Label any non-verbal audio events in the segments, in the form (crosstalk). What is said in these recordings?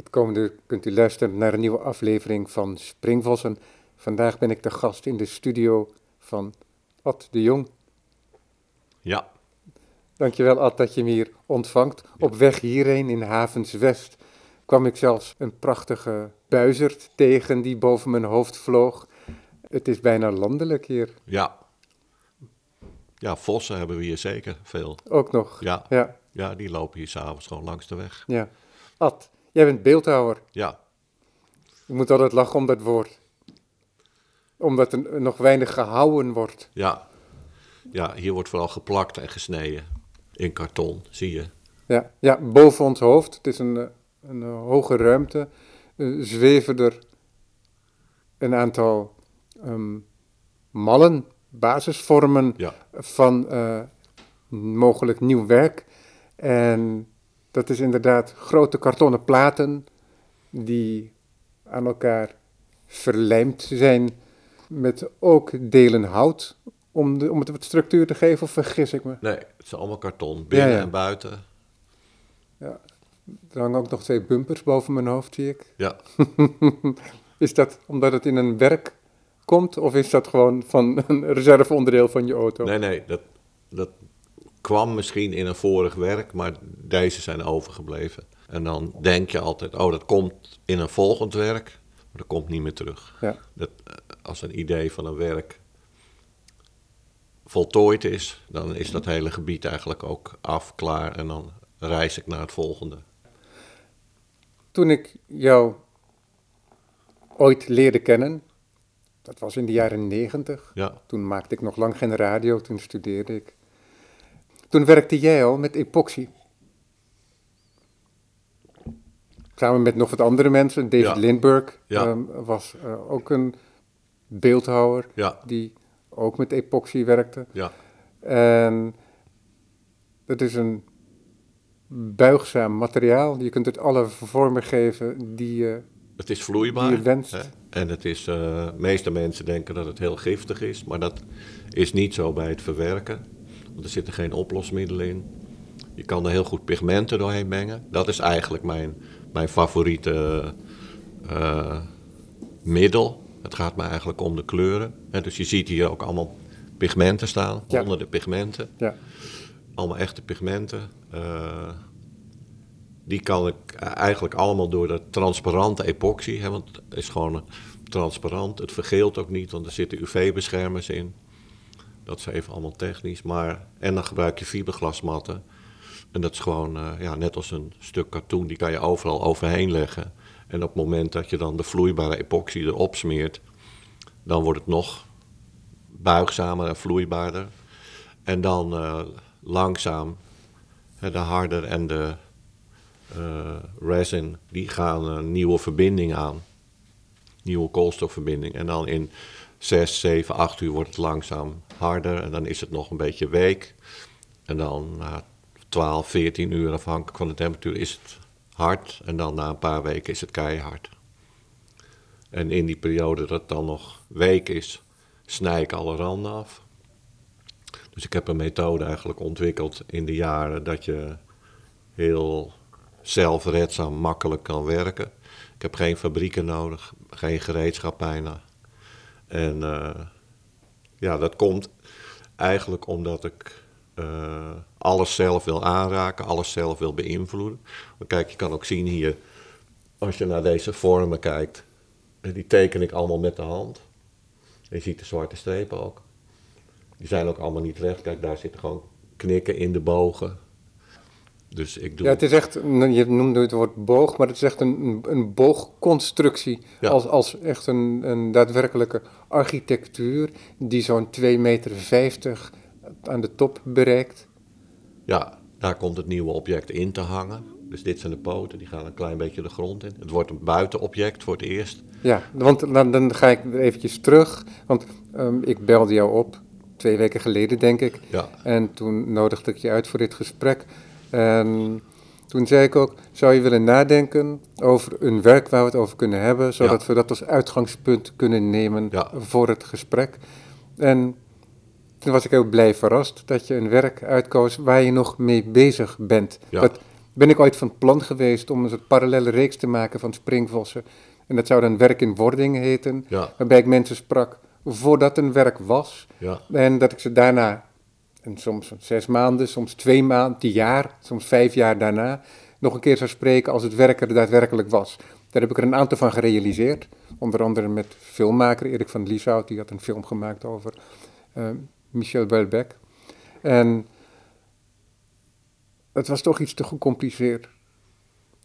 Het komende uur kunt u luisteren naar een nieuwe aflevering van Springvossen. Vandaag ben ik de gast in de studio van Ad de Jong. Ja, Dankjewel Ad dat je me hier ontvangt. Op weg hierheen in Havens West kwam ik zelfs een prachtige buizerd tegen die boven mijn hoofd vloog. Het is bijna landelijk hier, ja. Ja, vossen hebben we hier zeker veel. ook nog. Ja, Ja, ja die lopen hier s'avonds gewoon langs de weg. ja. Ad, jij bent beeldhouwer. Ja, Je moet altijd lachen om dat woord. Omdat er nog weinig gehouden wordt. ja. Ja, hier wordt vooral geplakt en gesneden. In karton, zie je. Ja, ja boven ons hoofd. Het is een, een hoge ruimte. eh, zweven er een aantal ehm, mallen, basisvormen Ja, van eh, mogelijk nieuw werk. En dat is inderdaad grote kartonnen platen die aan elkaar verlijmd zijn met ook delen hout om, de, om het wat structuur te geven, of vergis ik me? nee, het is allemaal karton. Binnen Ja, ja. en buiten. Er hangen ook nog twee bumpers boven mijn hoofd, zie ik. Ja, (laughs) Is dat omdat het in een werk komt, of is dat gewoon van een reserveonderdeel van je auto? nee, nee, dat, dat kwam misschien in een vorig werk, maar deze zijn overgebleven. En dan denk je altijd, oh, dat komt in een volgend werk, maar dat komt niet meer terug. Ja. Dat, eh, als een idee van een werk voltooid is, dan is dat hele gebied eigenlijk ook af, klaar en dan reis ik naar het volgende. Toen ik jou ooit leerde kennen, dat was in de jaren negentig, Ja, toen maakte ik nog lang geen radio, toen studeerde ik. Toen werkte jij al met epoxy. Samen met nog wat andere mensen, David Ja. Lindbergh Ja. ehm, was eh, ook een beeldhouwer ja, die ook met epoxy werkte. ja, En het is een buigzaam materiaal. Je kunt het alle vormen geven die je, het is die vloeibaar. je wenst. hè. En het is, eh, de meeste mensen denken dat het heel giftig is, maar dat is niet zo bij het verwerken. Want er zitten geen oplosmiddelen in. Je kan er heel goed pigmenten doorheen mengen. Dat is eigenlijk mijn, mijn favoriete eh, middel. Het gaat me eigenlijk om de kleuren. En dus je ziet hier ook allemaal pigmenten staan, Ja. honderden pigmenten. Ja, Allemaal echte pigmenten. Eh, die kan ik eigenlijk allemaal door de transparante epoxy, hè, want het is gewoon transparant. Het vergeelt ook niet, want er zitten UV-beschermers in. Dat is even allemaal technisch. Maar, en dan gebruik je fiberglasmatten. En dat is gewoon eh, ja, net als een stuk katoen, die kan je overal overheen leggen. En op het moment dat je dan de vloeibare epoxy erop smeert, dan wordt het nog buigzamer en vloeibaarder. En dan eh, langzaam de harder en de eh, resin, die gaan een nieuwe verbinding aan. Nieuwe koolstofverbinding. En dan in 6, 7, 8 uur wordt het langzaam harder. En dan is het nog een beetje week. En dan na 12, 14 uur, afhankelijk van de temperatuur, is het hard. En dan na een paar weken is het keihard. En in die periode dat het dan nog week is, snij ik alle randen af. Dus ik heb een methode eigenlijk ontwikkeld in de jaren dat je heel zelfredzaam, makkelijk kan werken. Ik heb geen fabrieken nodig, geen gereedschap bijna. En eh, ja, dat komt eigenlijk omdat ik eh, alles zelf wil aanraken, alles zelf wil beïnvloeden. Want kijk, je kan ook zien hier, als je naar deze vormen kijkt, eh, die teken ik allemaal met de hand. Je ziet de zwarte strepen ook. Die zijn ook allemaal niet recht. Kijk, daar zitten gewoon knikken in de bogen. Dus ik doe... ja het is echt, je noemde het woord boog, maar het is echt een, een, boogconstructie. Ja. Als, als echt een, een daadwerkelijke architectuur die zo'n 2,50 meter aan de top bereikt. Ja, daar komt het nieuwe object in te hangen. Dus dit zijn de poten, die gaan een klein beetje de grond in. Het wordt een buitenobject voor het eerst. Ja, want dan, dan ga ik eventjes terug. Want ehm, ik belde jou op, twee weken geleden denk ik. Ja, En toen nodigde ik je uit voor dit gesprek. En toen zei ik ook, zou je willen nadenken over een werk waar we het over kunnen hebben, zodat Ja. we dat als uitgangspunt kunnen nemen Ja. voor het gesprek. En toen was ik heel blij verrast dat je een werk uitkoos waar je nog mee bezig bent. Ja. Dat ben ik ooit van plan geweest om een soort parallele reeks te maken van springvossen. En dat zou dan werk in wording heten, waarbij ik mensen sprak voordat een werk was. En dat ik ze daarna, en soms zes maanden, soms twee maanden, een jaar, soms vijf jaar daarna, nog een keer zou spreken als het werk er daadwerkelijk was. Daar heb ik er een aantal van gerealiseerd. Onder andere met filmmaker Erik van Lieshout, die had een film gemaakt over eh, Michel Houellebecq. En het was toch iets te gecompliceerd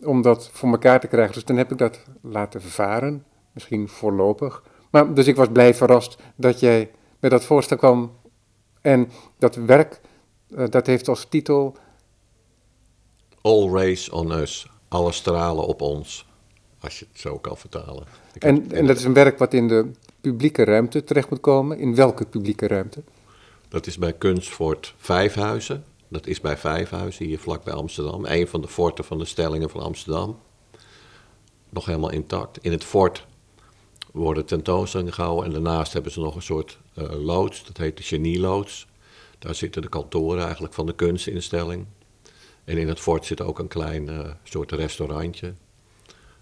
om dat voor elkaar te krijgen. Dus dan heb ik dat laten varen, misschien voorlopig. Maar, dus ik was blij verrast dat jij met dat voorstel kwam. En dat werk, eh, dat heeft als titel All race on us. Alle stralen op ons. Als je het zo kan vertalen. Ik heb- En, en dat is een werk wat in de publieke ruimte terecht moet komen. In welke publieke ruimte? Dat is bij Kunstfort Vijfhuizen. Dat is bij Vijfhuizen, hier vlak bij Amsterdam. Een van de forten van de stellingen van Amsterdam. Nog helemaal intact. In het fort worden tentoonstellingen gehouden. En daarnaast hebben ze nog een soort loods. Dat heet de Genieloods. Daar zitten de kantoren eigenlijk van de kunstinstelling. En in het fort zit ook een klein eh, soort restaurantje.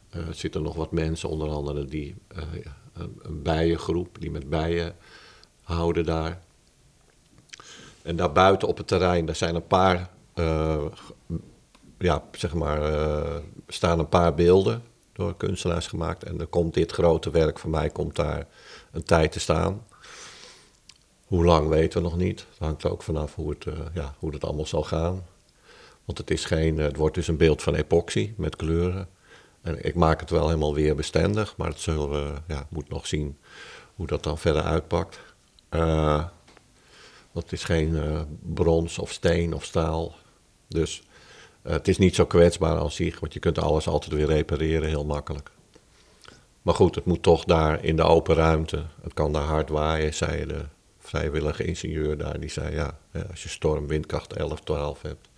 Eh, er zitten nog wat mensen, onder andere die, eh, een, bijengroep die met bijen houden daar. En daar buiten op het terrein, daar zijn een paar, eh, ja, zeg maar, eh, staan een paar beelden door kunstenaars gemaakt. En dan komt dit grote werk van mij, komt daar een tijd te staan. Hoe lang weten we nog niet. Dat hangt er ook vanaf hoe het, eh, ja, hoe het allemaal zal gaan. Want het, is geen, het wordt dus een beeld van epoxy met kleuren. En ik maak het wel helemaal weer bestendig, maar het zullen we, ja, moet nog zien hoe dat dan verder uitpakt. Eh, want het is geen eh, brons of steen of staal. Dus het is niet zo kwetsbaar als zich, want je kunt alles altijd weer repareren, heel makkelijk. Maar goed, het moet toch daar in de open ruimte. Het kan daar hard waaien, zei de vrijwillige ingenieur daar. Die zei ja, als je storm, windkracht 11, 12 hebt.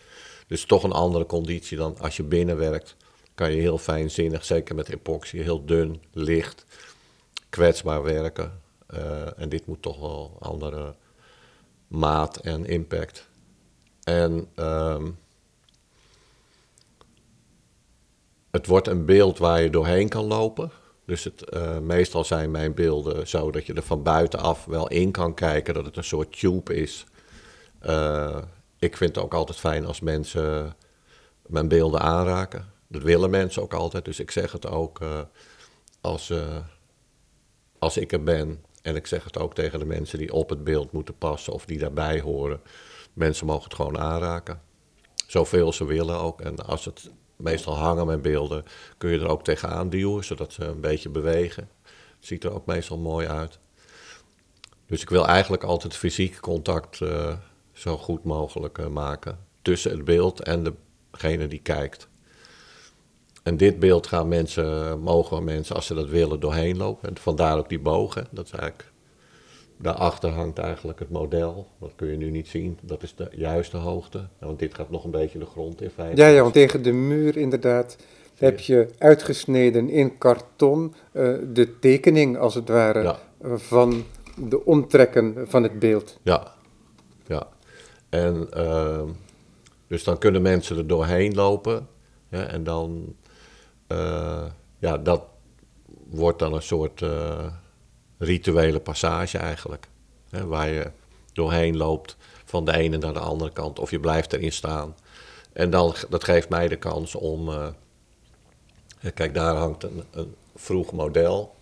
Dus toch een andere conditie dan als je binnen werkt. Kan je heel fijnzinnig, zeker met epoxy, heel dun, licht, kwetsbaar werken. Eh, en dit moet toch wel andere maat en impact. En ehm, het wordt een beeld waar je doorheen kan lopen. Dus het, eh, meestal zijn mijn beelden zo dat je er van buitenaf wel in kan kijken, dat het een soort tube is. Eh, ik vind het ook altijd fijn als mensen mijn beelden aanraken. Dat willen mensen ook altijd, dus ik zeg het ook eh, als, als ik er ben. En ik zeg het ook tegen de mensen die op het beeld moeten passen of die daarbij horen. Mensen mogen het gewoon aanraken. Zoveel ze willen ook. En als het meestal hangen mijn beelden, kun je er ook tegenaan duwen, zodat ze een beetje bewegen. Ziet er ook meestal mooi uit. Dus ik wil eigenlijk altijd fysiek contact eh, zo goed mogelijk eh, maken tussen het beeld en degene die kijkt. En dit beeld gaan mensen, mogen mensen, als ze dat willen, doorheen lopen. En vandaar ook die bogen. Dat is eigenlijk, daarachter hangt eigenlijk het model. Dat kun je nu niet zien. Dat is de juiste hoogte. Want dit gaat nog een beetje de grond in feite. Ja, ja, want tegen de muur inderdaad heb je uitgesneden in karton eh, de tekening, als het ware, Ja. van de omtrekken van het beeld. Ja, ja. En ehm, dus dan kunnen mensen er doorheen lopen. Ja, en dan, eh, ja, dat wordt dan een soort eh, rituele passage eigenlijk. Hè, waar je doorheen loopt van de ene naar de andere kant. Of je blijft erin staan. En dan, dat geeft mij de kans om... eh, kijk, daar hangt een, een vroeg model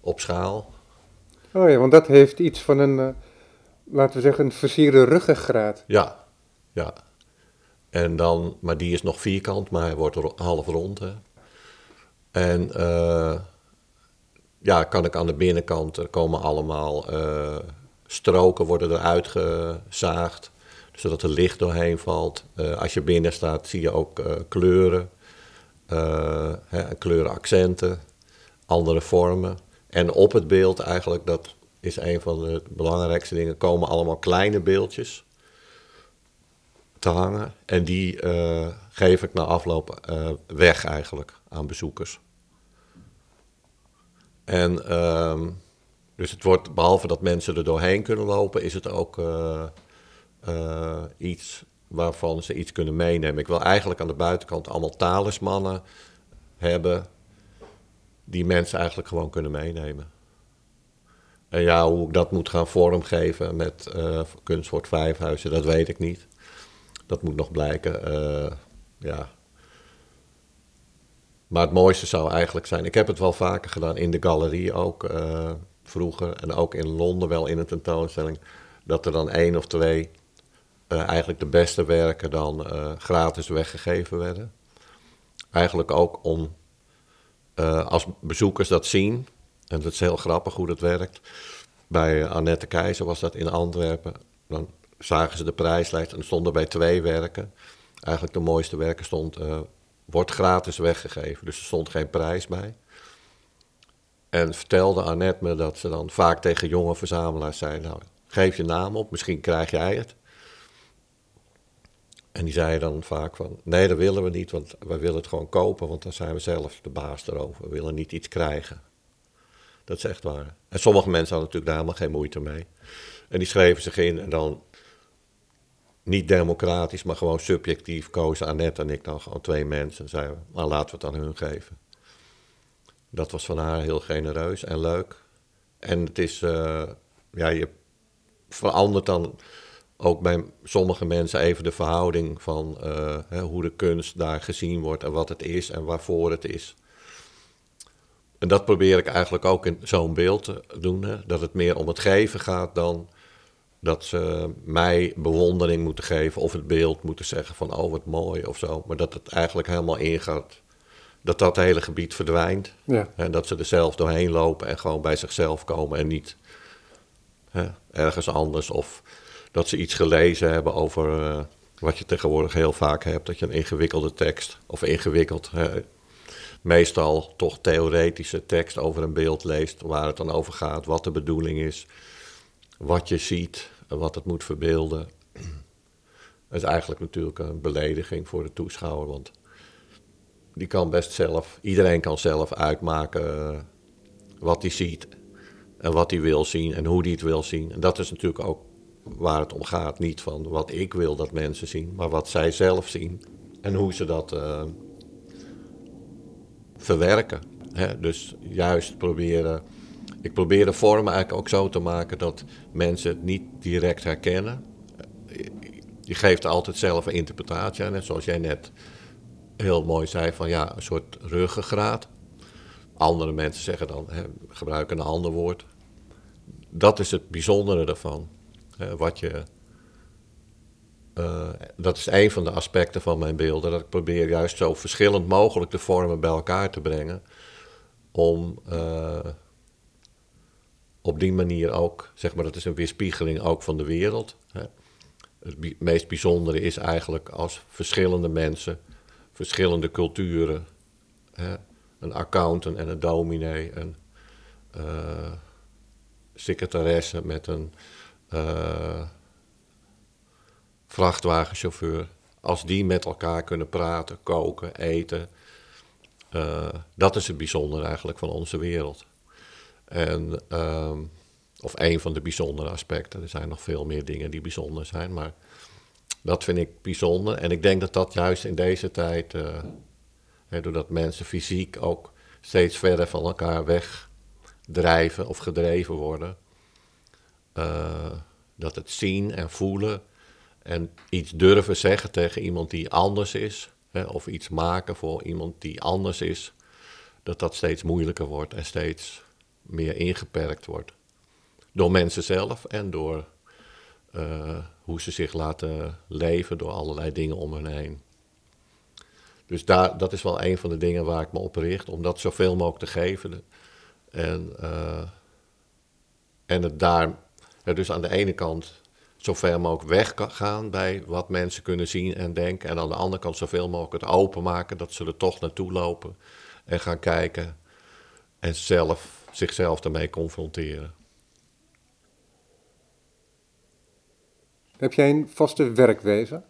op schaal. Oh ja, want dat heeft iets van een, eh, laten we zeggen, een versierde ruggengraat. Ja, ja. En dan, maar die is nog vierkant, maar hij wordt half rond. Hè. En eh, ja, kan ik aan de binnenkant, er komen allemaal eh, stroken worden eruit gezaagd, zodat er licht doorheen valt. Eh, als je binnen staat, zie je ook eh, kleuren, hè, kleurenaccenten, andere vormen. En op het beeld eigenlijk, dat is een van de belangrijkste dingen, komen allemaal kleine beeldjes te hangen. En die geef ik na afloop weg eigenlijk aan bezoekers. En ehm, dus het wordt, behalve dat mensen er doorheen kunnen lopen, is het ook eh, eh, iets waarvan ze iets kunnen meenemen. Ik wil eigenlijk aan de buitenkant allemaal talismannen hebben die mensen eigenlijk gewoon kunnen meenemen. En ja, hoe ik dat moet gaan vormgeven met uh, Kunstwoord Vijfhuizen, dat weet ik niet. Dat moet nog blijken. Ja. Maar het mooiste zou eigenlijk zijn, ik heb het wel vaker gedaan in de galerie ook uh, vroeger en ook in Londen wel in een tentoonstelling, dat er dan één of twee eigenlijk de beste werken dan gratis weggegeven werden. Eigenlijk ook om als bezoekers dat zien, en dat is heel grappig hoe dat werkt. Bij Annette Keizer was dat in Antwerpen. Dan zagen ze de prijslijst en stonden bij twee werken. Eigenlijk de mooiste werken stond, wordt gratis weggegeven. Dus er stond geen prijs bij. En vertelde Annette me dat ze dan vaak tegen jonge verzamelaars zei... nou, geef je naam op, misschien krijg jij het. En die zeiden dan vaak van, nee, dat willen we niet, want we willen het gewoon kopen, want dan zijn we zelf de baas erover. We willen niet iets krijgen. Dat is echt waar. En sommige mensen hadden natuurlijk daar helemaal geen moeite mee. En die schreven zich in en dan niet democratisch, maar gewoon subjectief kozen Annette en ik dan gewoon twee mensen. En zeiden we, nou laten we het aan hun geven. Dat was van haar heel genereus en leuk. En het is, uh, ja, je verandert dan ook bij sommige mensen even de verhouding van uh, hè, hoe de kunst daar gezien wordt en wat het is en waarvoor het is. En dat probeer ik eigenlijk ook in zo'n beeld te doen. Hè? Dat het meer om het geven gaat dan dat ze mij bewondering moeten geven of het beeld moeten zeggen van oh wat mooi of zo. Maar dat het eigenlijk helemaal ingaat. Dat dat hele gebied verdwijnt. Ja. En dat ze er zelf doorheen lopen en gewoon bij zichzelf komen en niet hè, ergens anders. Of dat ze iets gelezen hebben over uh, wat je tegenwoordig heel vaak hebt. Dat je een ingewikkelde tekst of ingewikkeld meestal toch theoretische tekst over een beeld leest, waar het dan over gaat, wat de bedoeling is, wat je ziet, wat het moet verbeelden. (clears throat) Is eigenlijk natuurlijk een belediging voor de toeschouwer, want die kan best zelf, iedereen kan zelf uitmaken eh, wat hij ziet en wat hij wil zien en hoe hij het wil zien. En dat is natuurlijk ook waar het om gaat, niet van wat ik wil dat mensen zien, maar wat zij zelf zien en hoe ze dat uh, verwerken. Dus juist proberen. Ik probeer de vorm eigenlijk ook zo te maken dat mensen het niet direct herkennen. Je geeft altijd zelf een interpretatie aan. zoals jij net heel mooi zei, van ja, een soort ruggengraat. Andere mensen zeggen dan, hè, gebruiken een ander woord. Dat is het bijzondere ervan. Hè, wat je uh, dat is een van de aspecten van mijn beelden. Dat ik probeer juist zo verschillend mogelijk de vormen bij elkaar te brengen. Om uh, op die manier ook, zeg maar, dat is een weerspiegeling ook van de wereld. Hè. Het meest bijzondere is eigenlijk als verschillende mensen, verschillende culturen, hè, een accountant en een dominee, een uh, secretaresse met een vrachtwagenchauffeur, als die met elkaar kunnen praten, koken, eten. Uh, dat is het bijzondere eigenlijk van onze wereld. En, uh, of een van de bijzondere aspecten. Er zijn nog veel meer dingen die bijzonder zijn, maar dat vind ik bijzonder. En ik denk dat dat juist in deze tijd, uh, hè, doordat mensen fysiek ook steeds verder van elkaar wegdrijven of gedreven worden, uh, dat het zien en voelen en iets durven zeggen tegen iemand die anders is, hè, of iets maken voor iemand die anders is, dat dat steeds moeilijker wordt en steeds meer ingeperkt wordt. Door mensen zelf en door uh, hoe ze zich laten leven, door allerlei dingen om hen heen. Dus daar, dat is wel een van de dingen waar ik me op richt, om dat zoveel mogelijk te geven. En, uh, en het daar, dus aan de ene kant zover mogelijk weggaan bij wat mensen kunnen zien en denken. En aan de andere kant zoveel mogelijk het openmaken dat ze er toch naartoe lopen en gaan kijken en zelf, zichzelf daarmee confronteren. Heb jij een vaste werkwijze?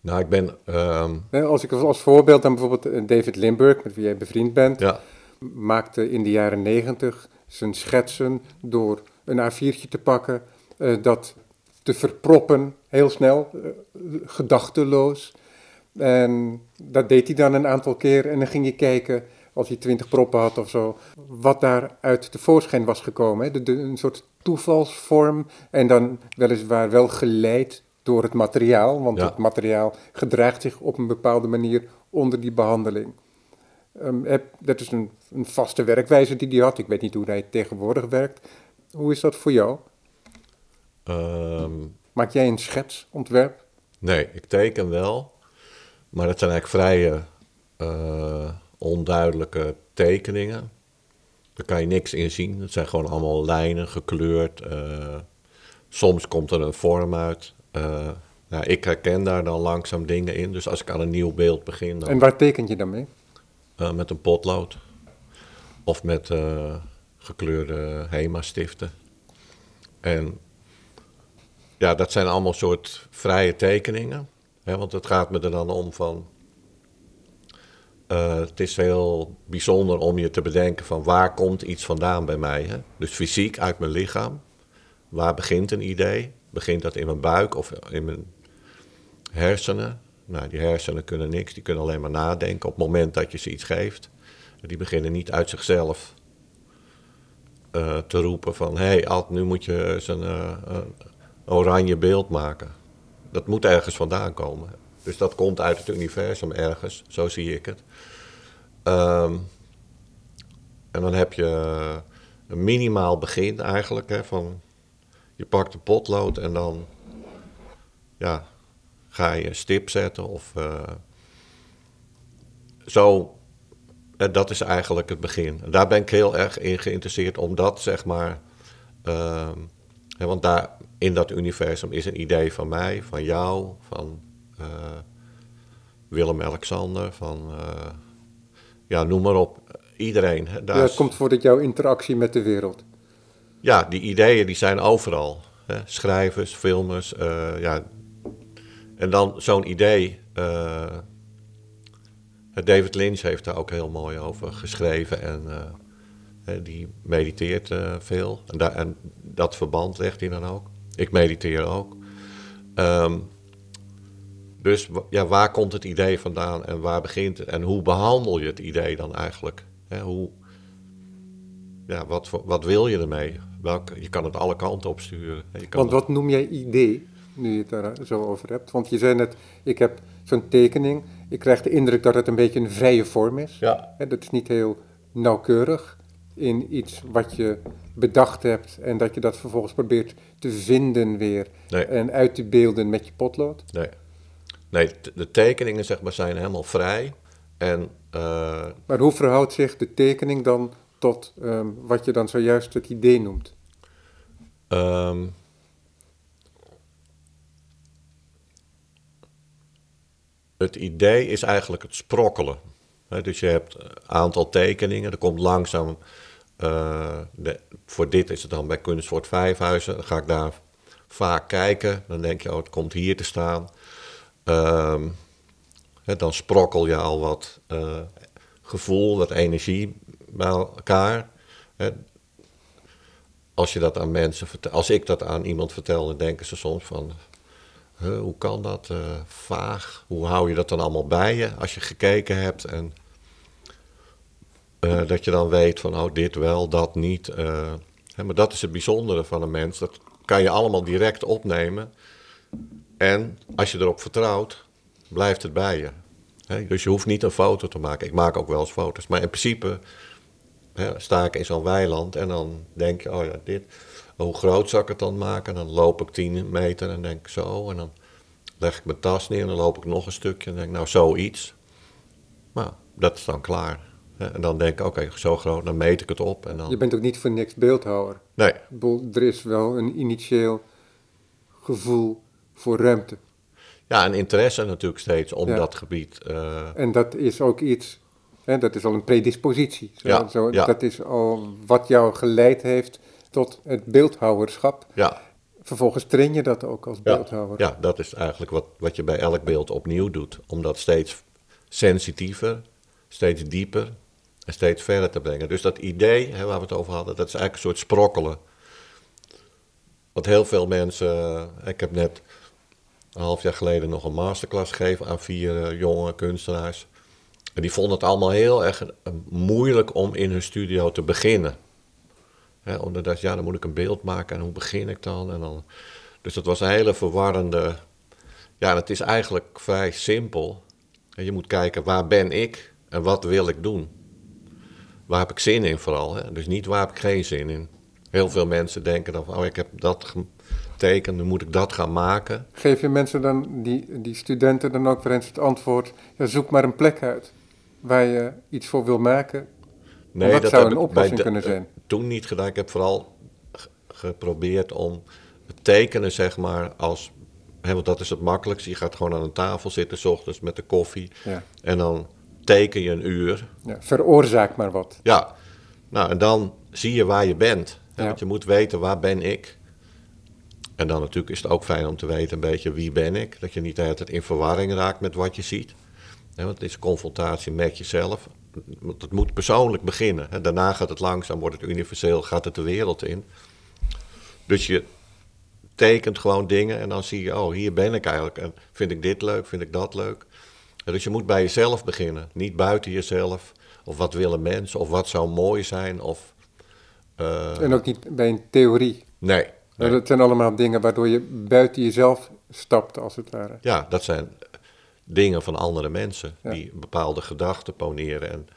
Nou, ik ben. Um... Als ik als voorbeeld dan bijvoorbeeld eh, David Limburg, met wie jij bevriend bent, ja. maakte in de jaren negentig zijn schetsen door een A4'tje te pakken, uh, dat te verproppen, heel snel, uh, gedachteloos. En dat deed hij dan een aantal keer en dan ging je kijken, als hij twintig proppen had of zo, wat daaruit tevoorschijn was gekomen. Hè? De, een soort toevalsvorm en dan weliswaar wel geleid door het materiaal, want het materiaal gedraagt zich op een bepaalde manier onder die behandeling. Um, dat is een, een, vaste werkwijze die hij had. Ik weet niet hoe hij tegenwoordig werkt. Hoe is dat voor jou? Um, Maak jij een schetsontwerp? Nee, ik teken wel. Maar dat zijn eigenlijk vrij uh, onduidelijke tekeningen. Daar kan je niks in zien. Het zijn gewoon allemaal lijnen, gekleurd. Uh, soms komt er een vorm uit. Uh, nou, ik herken daar dan langzaam dingen in. Dus als ik aan een nieuw beeld begin. Dan, en waar teken je dan mee? Uh, met een potlood. Of met gekleurde HEMA-stiften. En ja, dat zijn allemaal soort vrije tekeningen. Hè, want het gaat me er dan om van... Uh, het is heel bijzonder om je te bedenken van waar komt iets vandaan bij mij. Hè? Dus fysiek uit mijn lichaam. Waar begint een idee? Begint dat in mijn buik of in mijn hersenen? Nou, die hersenen kunnen niks, die kunnen alleen maar nadenken op het moment dat je ze iets geeft. Die beginnen niet uit zichzelf uh, te roepen van... hé, hey, Ad, nu moet je eens een, een, oranje beeld maken. Dat moet ergens vandaan komen. Dus dat komt uit het universum ergens, zo zie ik het. Um, en dan heb je een minimaal begin eigenlijk, hè, van je pakt een potlood en dan ja, ga je stip zetten of uh, zo. En dat is eigenlijk het begin. Daar ben ik heel erg in geïnteresseerd, omdat zeg maar. Uh, want daar in dat universum is een idee van mij, van jou, van Willem-Alexander, van. Uh, ja, noem maar op. Iedereen. Daar ja, het komt voor dat jouw interactie met de wereld. Ja, die ideeën die zijn overal. Hè? Schrijvers, filmers, uh, ja, en dan zo'n idee. David Lynch heeft daar ook heel mooi over geschreven. En uh, die mediteert uh, veel. En, da en, dat verband legt hij dan ook. Ik mediteer ook. Um, dus ja, waar komt het idee vandaan en waar begint het? En hoe behandel je het idee dan eigenlijk? Hoe, ja, wat, wat wil je ermee? Welk, je kan het alle kanten op sturen. Want wat noem jij idee? nu je het daar zo over hebt. Want je zei net, ik heb zo'n tekening. Ik krijg de indruk dat het een beetje een vrije vorm is. Ja. dat is niet heel nauwkeurig in iets wat je bedacht hebt en dat je dat vervolgens probeert te vinden weer en uit te beelden met je potlood. Nee, nee de tekeningen zeg maar zijn helemaal vrij. En, uh... Maar hoe verhoudt zich de tekening dan tot um, wat je dan zojuist het idee noemt? Um, Het idee is eigenlijk het sprokkelen. dus je hebt een aantal tekeningen, er komt langzaam. Uh, de, voor dit is het dan bij Kunstvoort Vijfhuizen. Dan ga ik daar vaak kijken. Dan denk je, oh, het komt hier te staan. Uh, dan sprokkel je al wat uh, gevoel, wat energie bij elkaar. als je dat aan mensen vertelt, als ik dat aan iemand vertel, dan denken ze soms van hoe kan dat? Uh, vaag. Hoe hou je dat dan allemaal bij je als je gekeken hebt? En uh, dat je dan weet van, oh, dit wel, dat niet. Hè, maar dat is het bijzondere van een mens. Dat kan je allemaal direct opnemen. En als je erop vertrouwt, blijft het bij je. Dus je hoeft niet een foto te maken. Ik maak ook wel eens foto's. Maar in principe hè, sta ik in zo'n weiland en dan denk je, oh ja, dit hoe groot zou ik het dan maken? Dan loop ik 10 meter en denk zo. En dan leg ik mijn tas neer en dan loop ik nog een stukje en denk nou zoiets. Maar dat is dan klaar. En dan denk ik, oké, zo groot, dan meet ik het op. En dan... Je bent ook niet voor niks beeldhouwer. Nee. Er is wel een initieel gevoel voor ruimte. Ja, en interesse natuurlijk steeds om dat gebied. Uh... En dat is ook iets, hè, dat is al een predispositie. Zo, ja, zo, ja. Dat is al wat jou geleid heeft tot het beeldhouwerschap. Ja. Vervolgens train je dat ook als beeldhouwer. Ja, dat is eigenlijk wat, wat je bij elk beeld opnieuw doet. Om dat steeds sensitiever, steeds dieper en steeds verder te brengen. Dus dat idee hè, waar we het over hadden, dat is eigenlijk een soort sprokkelen. Want heel veel mensen, eh, ik heb net een half jaar geleden nog een masterclass gegeven aan vier eh, jonge kunstenaars. En die vonden het allemaal heel erg eh, moeilijk om in hun studio te beginnen. Omdat ja, dan moet ik een beeld maken en hoe begin ik dan? En dan dus dat was een hele verwarrende. Ja, het is eigenlijk vrij simpel. En je moet kijken waar ben ik en wat wil ik doen. Waar heb ik zin in vooral. Hè? Dus niet waar heb ik geen zin in. Heel veel mensen denken dan oh ik heb dat getekend, nu moet ik dat gaan maken. Geef je mensen dan, die, die studenten dan ook weer eens het antwoord, ja, zoek maar een plek uit waar je iets voor wil maken. Nee, dat, zou een oplossing kunnen zijn. Toen niet gedaan. Ik heb vooral geprobeerd om het tekenen, zeg maar, als. Hè, want dat is het makkelijkste. Je gaat gewoon aan een tafel zitten, s ochtends met de koffie. Ja. En dan teken je een uur. Ja, veroorzaak maar wat. Ja, nou en dan zie je waar je bent. Ja. Want je moet weten waar ben ik. En dan natuurlijk is het ook fijn om te weten een beetje wie ben ik. Dat je niet altijd in verwarring raakt met wat je ziet. want het is confrontatie met jezelf. Het moet persoonlijk beginnen. Daarna gaat het langzaam, wordt het universeel, gaat het de wereld in. Dus je tekent gewoon dingen en dan zie je, oh, hier ben ik eigenlijk. En vind ik dit leuk, vind ik dat leuk. Dus je moet bij jezelf beginnen, niet buiten jezelf. Of wat willen mensen, of wat zou mooi zijn. Of, uh... En ook niet bij een theorie. Nee, nee. Dat zijn allemaal dingen waardoor je buiten jezelf stapt, als het ware. Ja, dat zijn dingen van andere mensen die bepaalde gedachten poneren en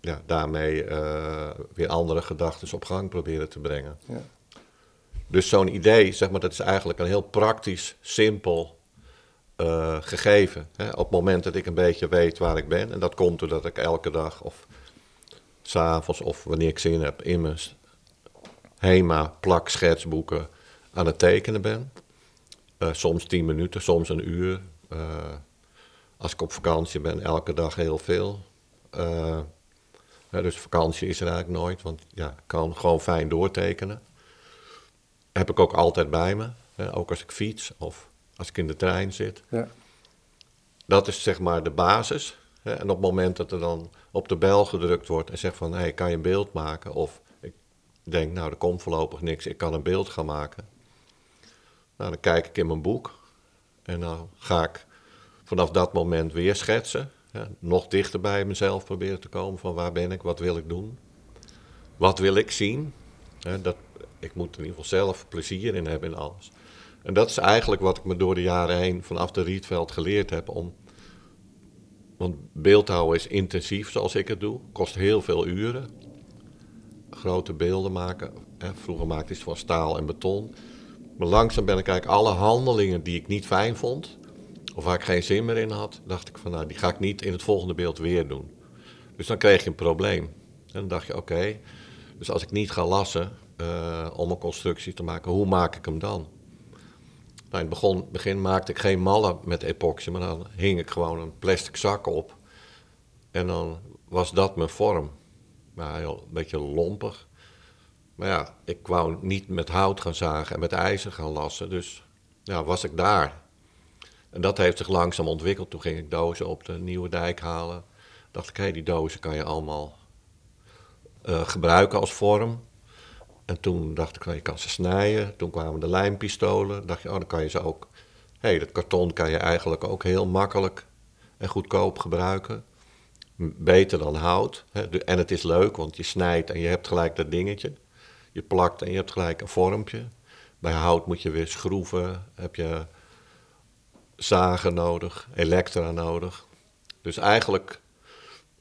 ja, daarmee uh, weer andere gedachten op gang proberen te brengen. Ja. Dus zo'n idee, zeg maar, dat is eigenlijk een heel praktisch, simpel uh, gegeven. Hè? Op het moment dat ik een beetje weet waar ik ben, en dat komt doordat ik elke dag of s'avonds of wanneer ik zin heb in mijn HEMA plak schetsboeken aan het tekenen ben. Uh, soms tien minuten, soms een uur. Uh, als ik op vakantie ben, elke dag heel veel. dus vakantie is er eigenlijk nooit, want ja, ik kan gewoon fijn doortekenen heb ik ook altijd bij me. Hè, ook als ik fiets of als ik in de trein zit. Ja. Dat is zeg maar de basis. Hè, en op het moment dat er dan op de bel gedrukt wordt en zegt van... hé, hey, kan je een beeld maken? Of denk, nou, er komt voorlopig niks, ik kan een beeld gaan maken. Nou, dan kijk ik in mijn boek. En dan ga ik vanaf dat moment weer schetsen. Hè, nog dichter bij mezelf proberen te komen van waar ben ik, wat wil ik doen. Wat wil ik zien? Dat ik moet in ieder geval zelf plezier in hebben in alles. En dat is eigenlijk wat ik me door de jaren heen vanaf de Rietveld geleerd heb. Om, want beeldhouden is intensief zoals ik het doe. Kost heel veel uren. Grote beelden maken. Vroeger maakte ik van staal en beton. Maar langzaam ben ik eigenlijk alle handelingen die ik niet fijn vond. Of waar ik geen zin meer in had. Dacht ik van nou die ga ik niet in het volgende beeld weer doen. Dus dan kreeg je een probleem. En dan dacht je oké. dus als ik niet ga lassen, uh, om een constructie te maken. Hoe maak ik hem dan? In het begin maakte ik geen mallen met epoxy, maar dan hing ik gewoon een plastic zak op. En dan was dat mijn vorm. Maar een beetje lompig. Maar ja, ik wou niet met hout gaan zagen en met ijzer gaan lassen. Dus ja, was ik daar. En dat heeft zich langzaam ontwikkeld. Toen ging ik dozen op de Nieuwe Dijk halen. Dacht ik, hé, die dozen kan je allemaal uh, gebruiken als vorm. En toen dacht ik, nou, je kan ze snijden. Toen kwamen de lijmpistolen. dacht je, oh, dan kan je ze ook... Hé, hey, dat karton kan je eigenlijk ook heel makkelijk en goedkoop gebruiken. Beter dan hout. En het is leuk, want je snijdt en je hebt gelijk dat dingetje. Je plakt en je hebt gelijk een vormpje. Bij hout moet je weer schroeven, heb je zagen nodig, elektra nodig. Dus eigenlijk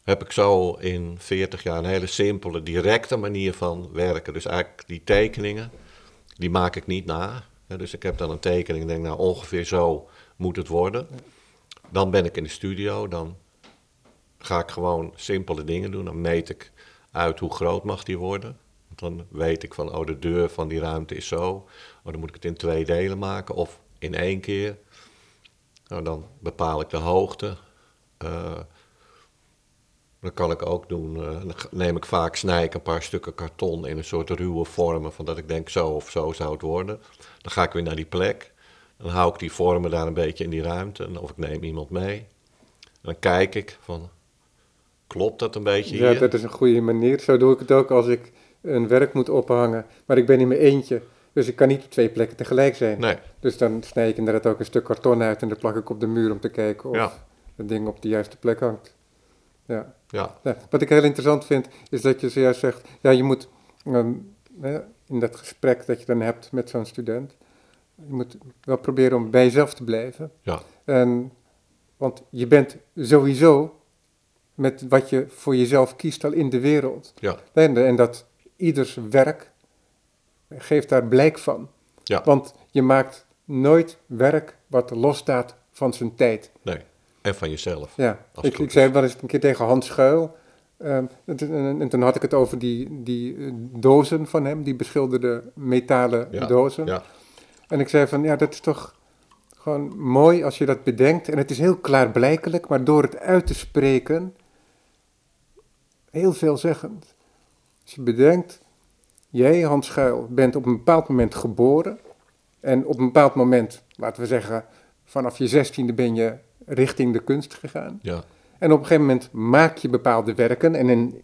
heb ik zo in 40 jaar een hele simpele, directe manier van werken. Dus eigenlijk die tekeningen, die maak ik niet na. Dus ik heb dan een tekening en denk, nou ongeveer zo moet het worden. Dan ben ik in de studio, dan ga ik gewoon simpele dingen doen. Dan meet ik uit hoe groot mag die worden. Dan weet ik van, oh de deur van die ruimte is zo. Oh, dan moet ik het in twee delen maken of in één keer. Nou, dan bepaal ik de hoogte. Uh, dat kan ik ook doen. Uh, dan neem ik vaak, snij ik een paar stukken karton in een soort ruwe vormen, van dat ik denk zo of zo zou het worden. Dan ga ik weer naar die plek. Dan hou ik die vormen daar een beetje in die ruimte. Of ik neem iemand mee. dan kijk ik van, klopt dat een beetje Ja, dat is een goede manier. Zo doe ik het ook als ik een werk moet ophangen. Maar ik ben in mijn eentje. Dus ik kan niet op twee plekken tegelijk zijn. Nee, Dus dan snij ik inderdaad ook een stuk karton uit en dat plak ik op de muur om te kijken of Ja. het ding op de juiste plek hangt. Ja. ja, Ja, wat ik heel interessant vind, is dat je zojuist zegt, ja, je moet ehm, in dat gesprek dat je dan hebt met zo'n student, je moet wel proberen om bij jezelf te blijven. ja, En, want je bent sowieso met wat je voor jezelf kiest al in de wereld. ja, En, en dat ieders werk geeft daar blijk van. ja. Want je maakt nooit werk wat losstaat van zijn tijd. Nee. En van jezelf. Ja, ik, ik zei wel eens een keer tegen Hans Schuil. ehm, en, toen- en- en toen had ik het over die, die eh, dozen van hem, die beschilderde metalen Ja, dozen. Ja, En ik zei van, ja, dat is toch gewoon mooi als je dat bedenkt. En het is heel klaarblijkelijk, maar door het uit te spreken, heel veelzeggend. Als je bedenkt, jij, Hans Schuil, bent op een bepaald moment geboren. En op een bepaald moment, laten we zeggen, vanaf je zestiende ben je richting de kunst gegaan. ja, En op een gegeven moment maak je bepaalde werken. En in,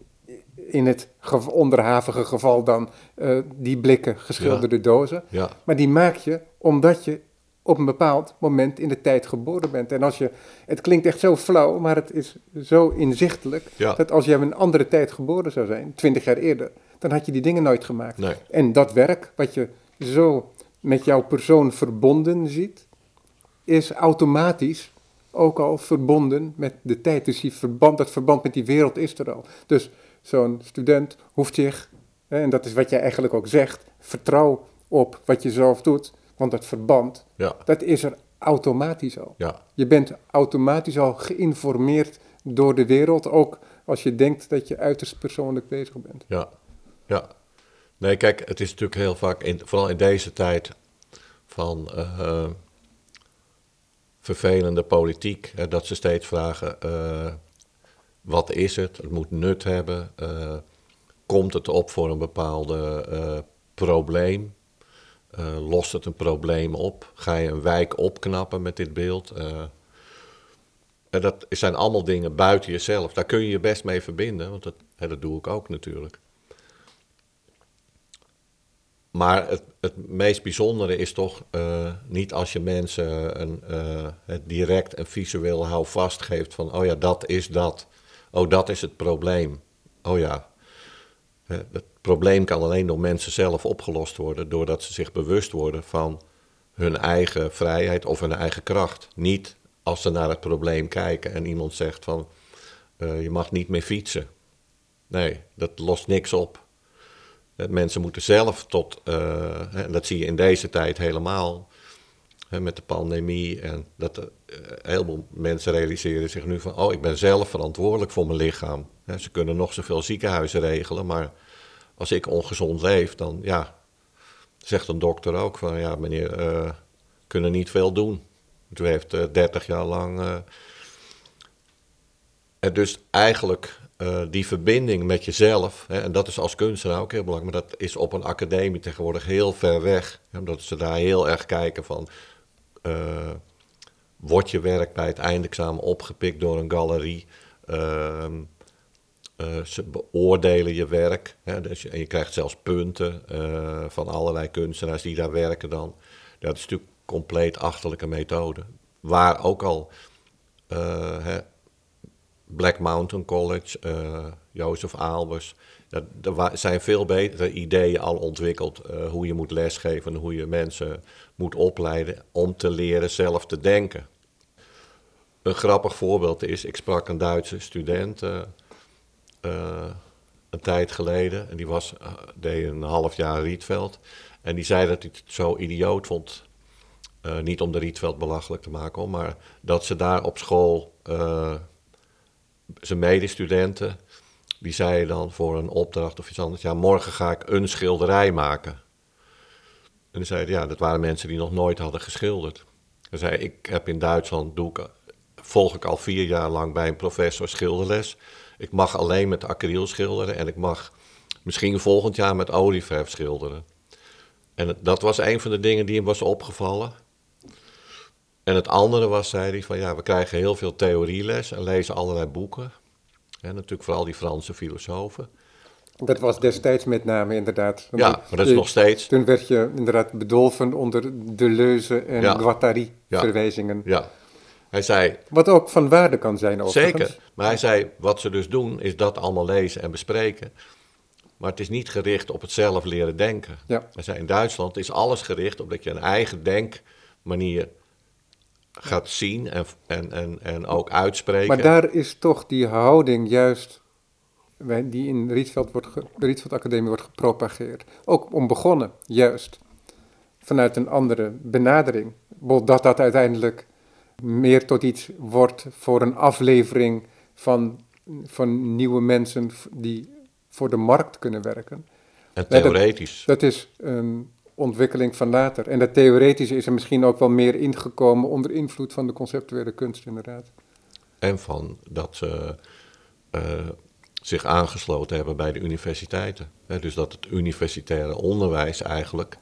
in het onderhavige geval dan eh, die blikken geschilderde dozen. ja, Maar die maak je omdat je op een bepaald moment in de tijd geboren bent. En als je, het klinkt echt zo flauw, maar het is zo inzichtelijk. Ja. Dat als je in een andere tijd geboren zou zijn, twintig jaar eerder, dan had je die dingen nooit gemaakt. nee, En dat werk, wat je zo met jouw persoon verbonden ziet, is automatisch ook al verbonden met de tijd. Dus die verband, dat verband met die wereld is er al. Dus zo'n student hoeft zich, en dat is wat jij eigenlijk ook zegt, vertrouw op wat je zelf doet, want dat verband, ja, dat is er automatisch al. ja, Je bent automatisch al geïnformeerd door de wereld, ook als je denkt dat je uiterst persoonlijk bezig bent. ja, ja. Nee, kijk, het is natuurlijk heel vaak, in, vooral in deze tijd van eh, vervelende politiek, hè, dat ze steeds vragen, eh, wat is het? Het moet nut hebben. eh, komt het op voor een bepaalde probleem? Eh, lost het een probleem op? Ga je een wijk opknappen met dit beeld? Eh, en dat zijn allemaal dingen buiten jezelf. Daar kun je je best mee verbinden, want dat, dat doe ik ook natuurlijk. Maar het, het meest bijzondere is toch eh, niet als je mensen een, direct een visueel houvast geeft van, oh ja, dat is dat. Oh, dat is het probleem. Oh ja. Het probleem kan alleen door mensen zelf opgelost worden, doordat ze zich bewust worden van hun eigen vrijheid of hun eigen kracht. Niet als ze naar het probleem kijken en iemand zegt van, eh, je mag niet meer fietsen. Nee, dat lost niks op. Eh, Mensen moeten zelf tot, eh, en dat zie je in deze tijd helemaal, hè, met de pandemie. En dat eh, een heleboel mensen realiseren zich nu van, oh, ik ben zelf verantwoordelijk voor mijn lichaam. Ze kunnen nog zoveel ziekenhuizen regelen, maar als ik ongezond leef, dan ja, zegt een dokter ook van, ja, meneer, eh kunnen niet veel doen. U heeft eh 30 jaar lang. eh, en dus eigenlijk eh, die verbinding met jezelf, hè, en dat is als kunstenaar ook heel belangrijk, maar dat is op een academie tegenwoordig heel ver weg. hè, Omdat ze daar heel erg kijken van, eh, wordt je werk bij het eindexamen opgepikt door een galerie? Eh, ze beoordelen je werk. Hè, dus je, en je krijgt zelfs punten eh, van allerlei kunstenaars die daar werken dan. Dat is natuurlijk een compleet achterlijke methode. Waar ook al eh, hè, Black Mountain College, Jozef Albers. Dat, er zijn veel betere ideeën al ontwikkeld hoe je moet lesgeven en hoe je mensen moet opleiden om te leren zelf te denken. Een grappig voorbeeld is, ik sprak een Duitse student een tijd geleden en die was, eh, deed een half jaar Rietveld. En die zei dat hij het zo idioot vond, eh, niet om de Rietveld belachelijk te maken, maar dat ze daar op school eh, zijn medestudenten, die zeiden dan voor een opdracht of iets anders, ja, morgen ga ik een schilderij maken. En zeiden, ja, dat waren mensen die nog nooit hadden geschilderd. Hij zei, ik heb in Duitsland, doe ik, volg ik al vier jaar lang bij een professor schilderles. Ik mag alleen met acryl schilderen en ik mag misschien volgend jaar met olieverf schilderen. En dat was een van de dingen die hem was opgevallen. En het andere was, zei hij, van ja, we krijgen heel veel theorieles en lezen allerlei boeken. En natuurlijk vooral die Franse filosofen. Dat was destijds met name inderdaad. Ja, maar dat is Je- nog steeds. Toen werd je inderdaad bedolven onder Deleuze en Ja. Guattari Ja. Hij zei, Wat ook van waarde kan zijn overigens. zeker. Maar hij zei, wat ze dus doen, is dat allemaal lezen en bespreken. Maar het is niet gericht op het zelf leren denken. Ja. Hij zei, in Duitsland is alles gericht op dat je een eigen denkmanier gaat zien en, en, en, en ook uitspreken. Maar daar is toch die houding juist, die in Rietveld wordt ge- de Rietveld Academie wordt gepropageerd. Ook om begonnen, juist. Vanuit een andere benadering. Dat dat uiteindelijk meer tot iets wordt voor een aflevering van, van nieuwe mensen die voor de markt kunnen werken. en dat- theoretisch. Dat is een ontwikkeling van later. En dat theoretische is er misschien ook wel meer ingekomen onder invloed van de conceptuele kunst, inderdaad. En van dat ze eh, zich aangesloten hebben bij de universiteiten. Dus dat het universitaire onderwijs eigenlijk,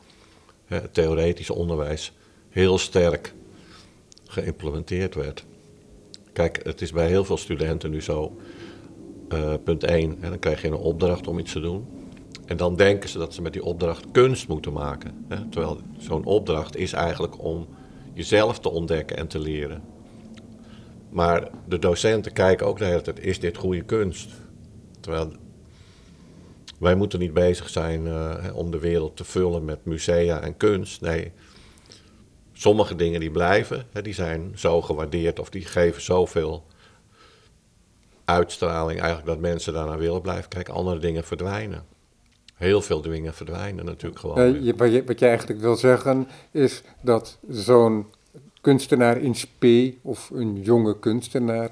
het theoretische onderwijs, heel sterk geïmplementeerd werd. Kijk, het is bij heel veel studenten nu zo, eh, punt 1, en dan krijg je een opdracht om iets te doen. En dan denken ze dat ze met die opdracht kunst moeten maken. Hè? Terwijl zo'n opdracht is eigenlijk om jezelf te ontdekken en te leren. Maar de docenten kijken ook de hele tijd, is dit goede kunst? Terwijl wij moeten niet bezig zijn eh, hè, om de wereld te vullen met musea en kunst. Nee, sommige dingen die blijven, hè, die zijn zo gewaardeerd of die geven zoveel uitstraling eigenlijk dat mensen daarnaar willen blijven kijken. Andere dingen verdwijnen. Heel veel dingen verdwijnen natuurlijk gewoon. Ja, weer. je, wat, je, wat je eigenlijk wil zeggen is dat zo'n kunstenaar in spe of een jonge kunstenaar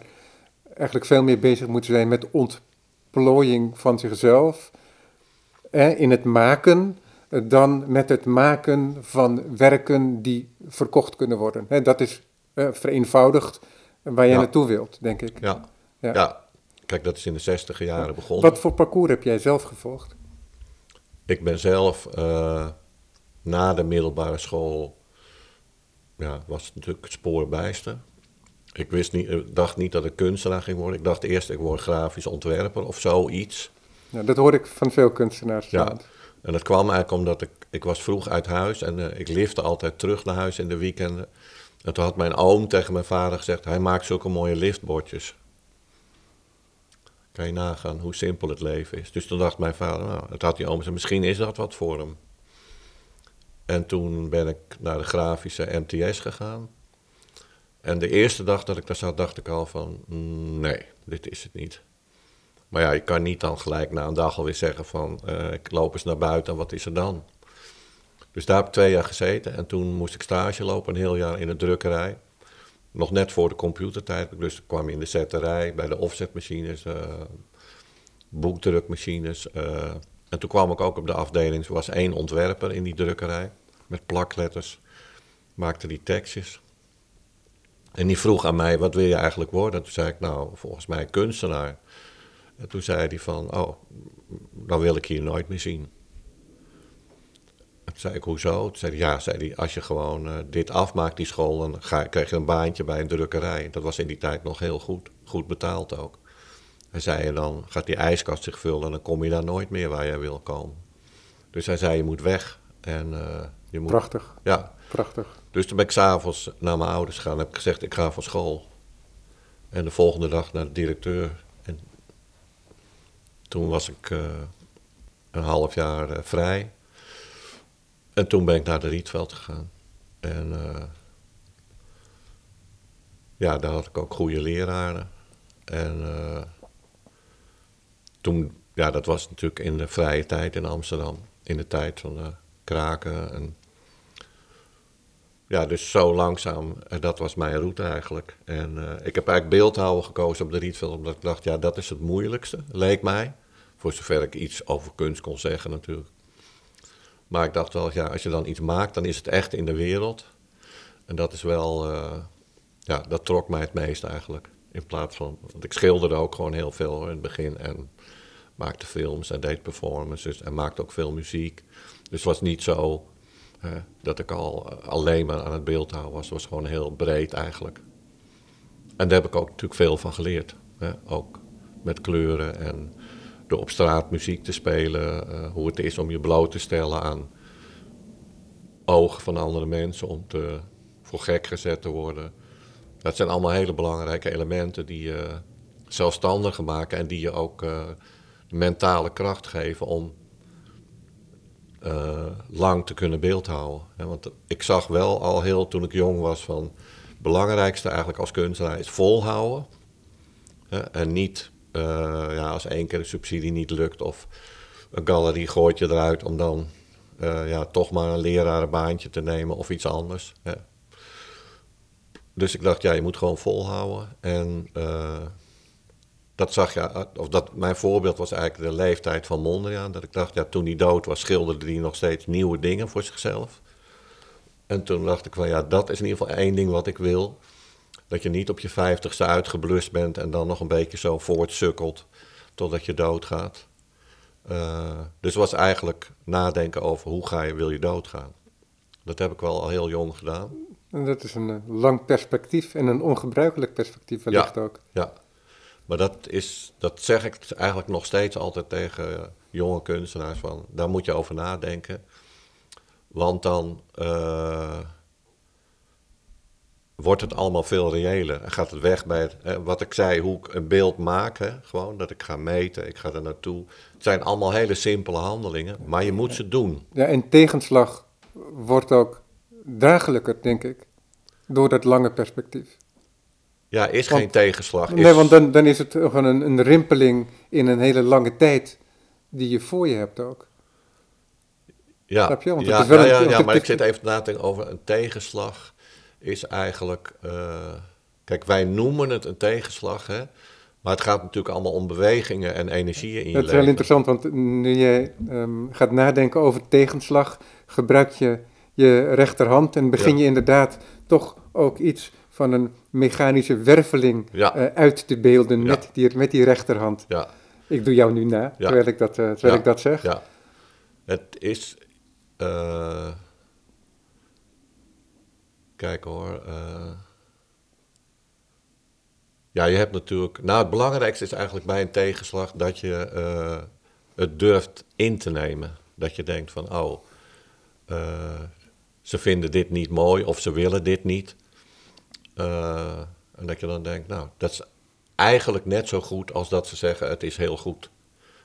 eigenlijk veel meer bezig moet zijn met ontplooiing van zichzelf eh, in het maken dan met het maken van werken die verkocht kunnen worden. Dat is eh, vereenvoudigd waar je Ja. naartoe wilt, denk ik. Ja. Ja. Ja. kijk, dat is in de zestiger jaren begonnen. Wat voor parcours heb jij zelf gevolgd? Ik ben zelf eh, na de middelbare school, ja, was natuurlijk het sporenbijster. Ik wist niet, ik dacht niet dat ik kunstenaar ging worden. Ik dacht eerst ik word grafisch ontwerper of zoiets. Ja, dat hoor ik van veel kunstenaars. Ja. En dat kwam eigenlijk omdat ik, ik was vroeg uit huis en eh, ik lifte altijd terug naar huis in de weekenden. En toen had mijn oom tegen mijn vader gezegd, hij maakt zulke mooie liftbordjes. Kan je nagaan hoe simpel het leven is. Dus toen dacht mijn vader, nou, het had die oom gezegd, misschien is dat wat voor hem. En toen ben ik naar de grafische MTS gegaan. En de eerste dag dat ik daar zat, dacht ik al van, mm, nee, dit is het niet. Maar ja, je kan niet dan gelijk na een dag alweer zeggen van, eh, ik loop eens naar buiten en wat is er dan? Dus daar heb ik twee jaar gezeten en toen moest ik stage lopen, een heel jaar in de drukkerij. Nog net voor de computertijd, dus kwam in de zetterij, bij de offsetmachines, eh, boekdrukmachines. eh. en toen kwam ik ook op de afdeling, er was één ontwerper in die drukkerij, met plakletters, maakte die tekstjes. En die vroeg aan mij, wat wil je eigenlijk worden? Toen zei ik, nou, volgens mij kunstenaar. En toen zei hij van, oh, dan wil ik hier nooit meer zien. En toen zei ik, hoezo? Toen zei hij, ja, zei hij, als je gewoon eh, dit afmaakt, die school, dan ga, krijg je een baantje bij een drukkerij. Dat was in die tijd nog heel goed, goed betaald ook. Hij zei, en dan gaat die ijskast zich vullen en dan kom je daar nooit meer waar jij wil komen. Dus hij zei, je moet weg. En, eh, je moet, Prachtig, Ja, prachtig. dus toen ben ik s'avonds naar mijn ouders gegaan en heb ik gezegd, ik ga van school. En de volgende dag naar de directeur. En toen was ik eh, een half jaar eh, vrij. En toen ben ik naar de Rietveld gegaan. En eh, ja, daar had ik ook goede leraren. En toen, ja, dat was natuurlijk in de vrije tijd in Amsterdam. In de tijd van de kraken en ja, dus zo langzaam, dat was mijn route eigenlijk. En ik heb eigenlijk beeldhouden gekozen op de Rietveld, omdat ik dacht, ja, dat is het moeilijkste, leek mij. Voor zover ik iets over kunst kon zeggen natuurlijk. Maar ik dacht wel, ja, als je dan iets maakt, dan is het echt in de wereld. En dat is wel, eh, ja, dat trok mij het meest eigenlijk. In plaats van, want ik schilderde ook gewoon heel veel in het begin. En maakte films en deed performances en maakte ook veel muziek. Dus het was niet zo dat ik al eh, alleen maar aan het beeldhouden was. Het was gewoon heel breed eigenlijk. En daar heb ik ook natuurlijk veel van geleerd. Hè? Ook met kleuren en door op straat muziek te spelen, eh, hoe het is om je bloot te stellen aan ogen van andere mensen, om te, voor gek gezet te worden. Dat zijn allemaal hele belangrijke elementen die je zelfstandiger maken en die je ook uh, mentale kracht geven om uh, lang te kunnen beeldhouden. Want ik zag wel al heel toen ik jong was van het belangrijkste eigenlijk als kunstenaar is volhouden. En niet ja, als één keer een subsidie niet lukt of een galerie gooit je eruit om dan uh, ja, toch maar een lerarenbaantje te nemen of iets anders. Dus ik dacht, ja, je moet gewoon volhouden. En uh, dat zag je, of dat, mijn voorbeeld was eigenlijk de leeftijd van Mondriaan. Dat ik dacht, ja, toen hij dood was, schilderde hij nog steeds nieuwe dingen voor zichzelf. En toen dacht ik van, ja, dat is in ieder geval één ding wat ik wil. Dat je niet op je vijftigste uitgeblust bent en dan nog een beetje zo voortsukkelt totdat je doodgaat. Uh, dus was eigenlijk nadenken over hoe ga je, wil je doodgaan. Dat heb ik wel al heel jong gedaan. En dat is een uh, lang perspectief en een ongebruikelijk perspectief wellicht ja, ook. Ja, maar dat, is, dat zeg ik eigenlijk nog steeds altijd tegen jonge kunstenaars van, daar moet je over nadenken. Want dan uh, wordt het allemaal veel reëler. Gaat het weg bij het, eh, wat ik zei, hoe ik een beeld maak. Hè, gewoon dat ik ga meten, ik ga er naartoe. Het zijn allemaal hele simpele handelingen, maar je moet ze doen. Ja, en tegenslag wordt ook dagelijker, denk ik, door dat lange perspectief. Ja, is geen tegenslag. Is... Nee, want dan, dan is het gewoon een, een rimpeling in een hele lange tijd die je voor je hebt ook. Ja, Snap je? Want ja, het is wel ja, een- ja, ja, maar ik zit even na te denken over een tegenslag. Is eigenlijk. eh, kijk, wij noemen het een tegenslag, hè? Maar het gaat natuurlijk allemaal om bewegingen en energieën in je Dat is heel interessant, want nu jij ehm, gaat nadenken over tegenslag, gebruik je je rechterhand en begin Ja. je inderdaad toch ook iets van een mechanische werveling Ja. eh, uit te beelden Ja. met, die, met die rechterhand. Ja, Ik doe jou nu na, terwijl, ik dat, eh, terwijl ik dat zeg. ja. Het is. Kijk hoor. eh, ja, je hebt natuurlijk. Nou, het belangrijkste is eigenlijk bij een tegenslag dat je eh, het durft in te nemen. Dat je denkt van, oh, eh, ze vinden dit niet mooi of ze willen dit niet. En dat je dan denkt, nou, dat is eigenlijk net zo goed als dat ze zeggen het is heel goed.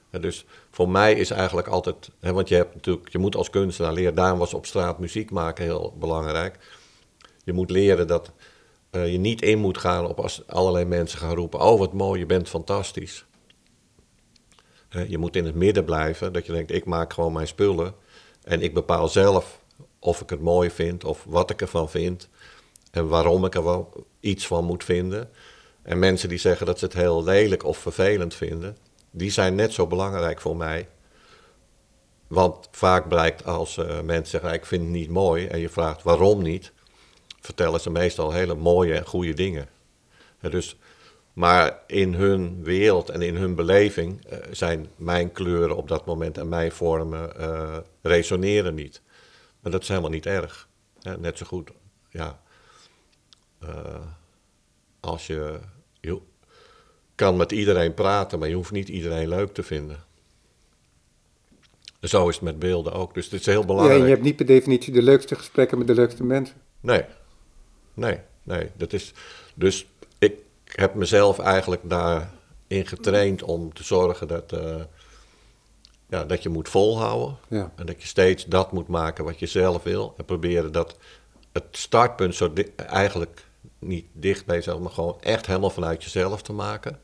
En dus voor mij is eigenlijk altijd, hè, want je hebt natuurlijk, je moet als kunstenaar leren, daarom was op straat muziek maken heel belangrijk. Je moet leren dat eh, je niet in moet gaan op als allerlei mensen gaan roepen, oh wat mooi, je bent fantastisch. Je moet in het midden blijven, dat je denkt, ik maak gewoon mijn spullen en ik bepaal zelf of ik het mooi vind of wat ik ervan vind en waarom ik er wel iets van moet vinden. En mensen die zeggen dat ze het heel lelijk of vervelend vinden, die zijn net zo belangrijk voor mij. Want vaak blijkt als eh, mensen zeggen, ik vind het niet mooi en je vraagt waarom niet, vertellen ze meestal hele mooie en goede dingen. Dus, maar in hun wereld en in hun beleving eh, zijn mijn kleuren op dat moment en mijn vormen eh, resoneren niet. Maar dat is helemaal niet erg. Hè, net zo goed, ja. eh, als je, je kan met iedereen praten, maar je hoeft niet iedereen leuk te vinden. Zo is het met beelden ook. Dus het is heel Ja, belangrijk. en je hebt niet per definitie de leukste gesprekken met de leukste mensen. Nee, nee, nee. Dat is, dus ik heb mezelf eigenlijk daarin getraind om te zorgen dat, eh, ja, dat je moet volhouden. Ja. En dat je steeds dat moet maken wat je zelf wil. En proberen dat het startpunt zo eigenlijk niet dicht bij jezelf, maar gewoon echt helemaal vanuit jezelf te maken.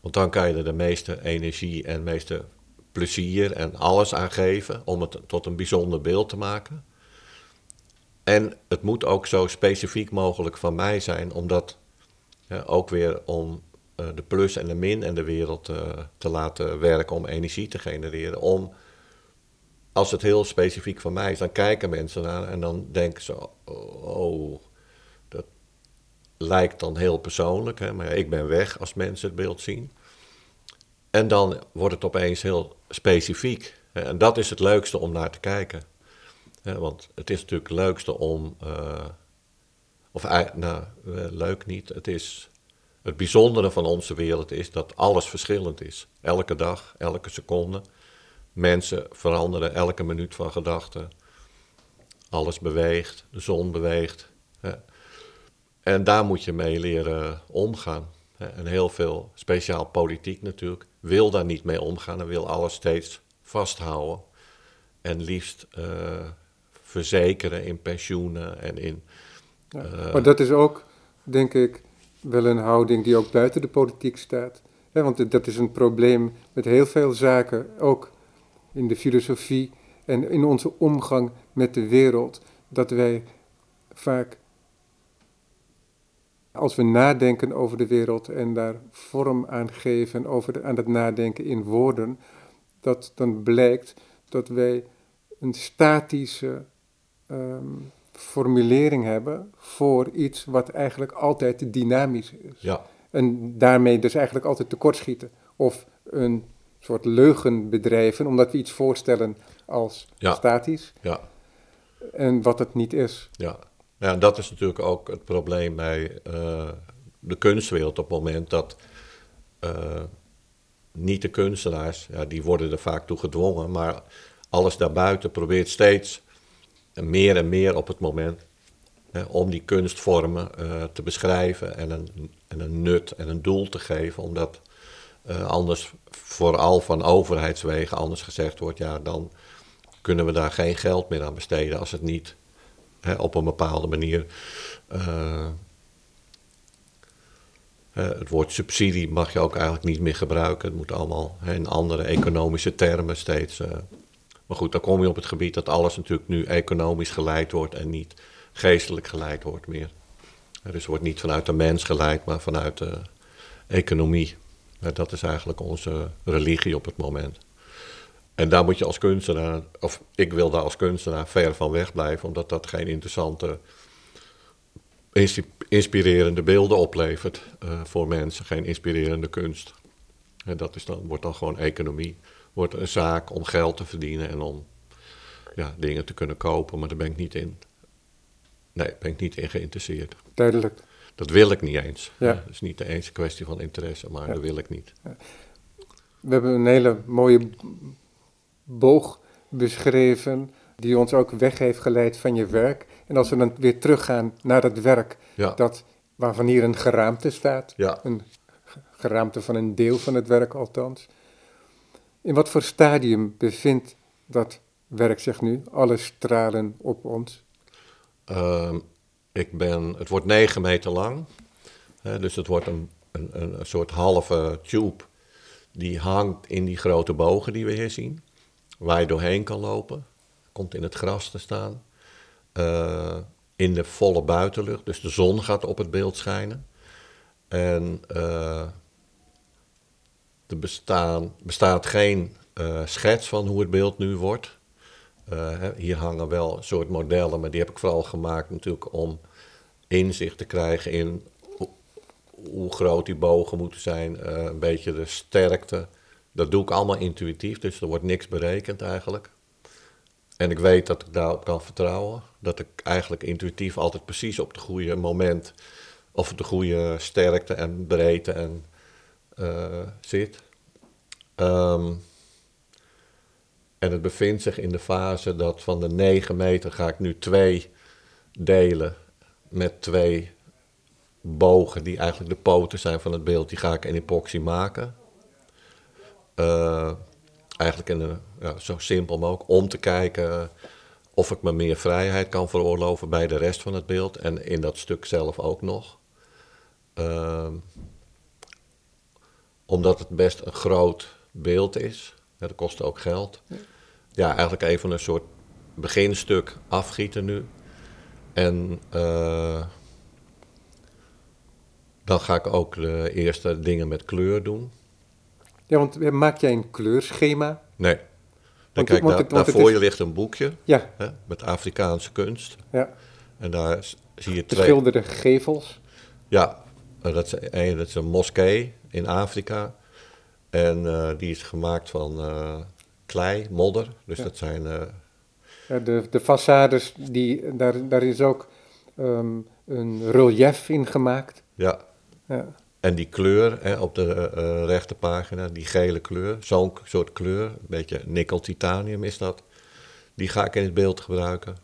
Want dan kan je er de meeste energie en meeste plezier en alles aan geven om het tot een bijzonder beeld te maken. En het moet ook zo specifiek mogelijk van mij zijn, omdat ook weer om eh, de plus en de min en de wereld eh, te laten werken om energie te genereren. Om, als het heel specifiek van mij is, dan kijken mensen naar en dan denken ze, oh, dat lijkt dan heel persoonlijk, hè, maar ik ben weg als mensen het beeld zien. En dan wordt het opeens heel specifiek. En dat is het leukste om naar te kijken. Want het is natuurlijk het leukste om. eh, of nou, eh, leuk niet. Het is het bijzondere van onze wereld is dat alles verschillend is. Elke dag, elke seconde. Mensen veranderen elke minuut van gedachten. Alles beweegt, de zon beweegt. En daar moet je mee leren omgaan. En heel veel, speciaal politiek natuurlijk, wil daar niet mee omgaan en wil alles steeds vasthouden. En liefst eh, verzekeren in pensioenen en in. Ja. eh, maar dat is ook, denk ik, wel een houding die ook buiten de politiek staat. Want dat is een probleem met heel veel zaken, ook in de filosofie en in onze omgang met de wereld, dat wij vaak, als we nadenken over de wereld en daar vorm aan geven, over de- aan het nadenken in woorden, dat dan blijkt dat wij een statische ehm, formulering hebben voor iets wat eigenlijk altijd dynamisch is. ja, En daarmee dus eigenlijk altijd tekortschieten. Of een soort leugen bedrijven, omdat we iets voorstellen als Ja. statisch ja. en wat het niet is. Ja. ja, en dat is natuurlijk ook het probleem bij eh, de kunstwereld op het moment dat eh, niet de kunstenaars, ja, die worden er vaak toe gedwongen, maar alles daarbuiten probeert steeds meer en meer op het moment hè, om die kunstvormen eh, te beschrijven en een, en een nut en een doel te geven, omdat eh, anders vooral van overheidswegen anders gezegd wordt, ja, dan kunnen we daar geen geld meer aan besteden als het niet hè, op een bepaalde manier. eh, het woord subsidie mag je ook eigenlijk niet meer gebruiken. Het moet allemaal in andere economische termen steeds. eh. Maar goed, dan kom je op het gebied dat alles natuurlijk nu economisch geleid wordt en niet geestelijk geleid wordt meer. Dus wordt niet vanuit de mens geleid, maar vanuit de economie. Dat is eigenlijk onze religie op het moment. En daar moet je als kunstenaar, of ik wil daar als kunstenaar ver van weg blijven, omdat dat geen interessante, inspirerende beelden oplevert eh, voor mensen, geen inspirerende kunst. En dat is dan, wordt dan gewoon economie, wordt een zaak om geld te verdienen en om ja, dingen te kunnen kopen, maar daar ben ik niet in. Nee, ben ik niet in geïnteresseerd. Duidelijk. Dat wil ik niet eens. Ja. Het is niet eens een kwestie van interesse, maar Ja. dat wil ik niet. We hebben een hele mooie boog beschreven die ons ook weg heeft geleid van je werk. En als we dan weer teruggaan naar het werk, Ja, dat, waarvan hier een geraamte staat, ja. een geraamte van een deel van het werk althans. In wat voor stadium bevindt dat werk zich nu? Alle stralen op ons. Ehm, ik ben, het wordt 9 meter lang. Hè, dus het wordt een, een, een, soort halve tube. Die hangt in die grote bogen die we hier zien. Waar je doorheen kan lopen. Komt in het gras te staan. Eh, in de volle buitenlucht. Dus de zon gaat op het beeld schijnen. En eh, er bestaan, bestaat geen eh, schets van hoe het beeld nu wordt. Eh, hier hangen wel een soort modellen, maar die heb ik vooral gemaakt natuurlijk om inzicht te krijgen in hoe, groot die bogen moeten zijn, eh, een beetje de sterkte. Dat doe ik allemaal intuïtief, dus er wordt niks berekend eigenlijk. En ik weet dat ik daarop kan vertrouwen. Dat ik eigenlijk intuïtief altijd precies op het goede moment, of de goede sterkte en breedte en, zit. Ehm, en het bevindt zich in de fase dat van de 9 meter ga ik nu twee delen met twee bogen die eigenlijk de poten zijn van het beeld. Die ga ik in epoxy maken. Eh, eigenlijk in een, ja, zo simpel mogelijk om te kijken of ik me meer vrijheid kan veroorloven bij de rest van het beeld en in dat stuk zelf ook nog. Ehm, omdat het best een groot beeld is. Ja, dat kost ook geld. Ja, eigenlijk even een soort beginstuk afgieten nu. En eh, dan ga ik ook de eerste dingen met kleur doen. Ja, want maak jij een kleurschema? Nee. Dan Want- kijk, want daar, is- je ligt een boekje Ja, hè, met Afrikaanse kunst. ja. En daar zie je twee... Geschilderde gevels. Ja, dat is, een, dat is een moskee in Afrika. En eh, die is gemaakt van eh, klei, modder. Dus Ja. dat zijn... eh, Ja, de, de façades, die, daar, daar is ook ehm, een relief in gemaakt. ja, Ja. En die kleur hè, op de uh, rechte pagina, die gele kleur, zo'n soort kleur, een beetje nikkel-titanium is dat, die ga ik in het beeld gebruiken.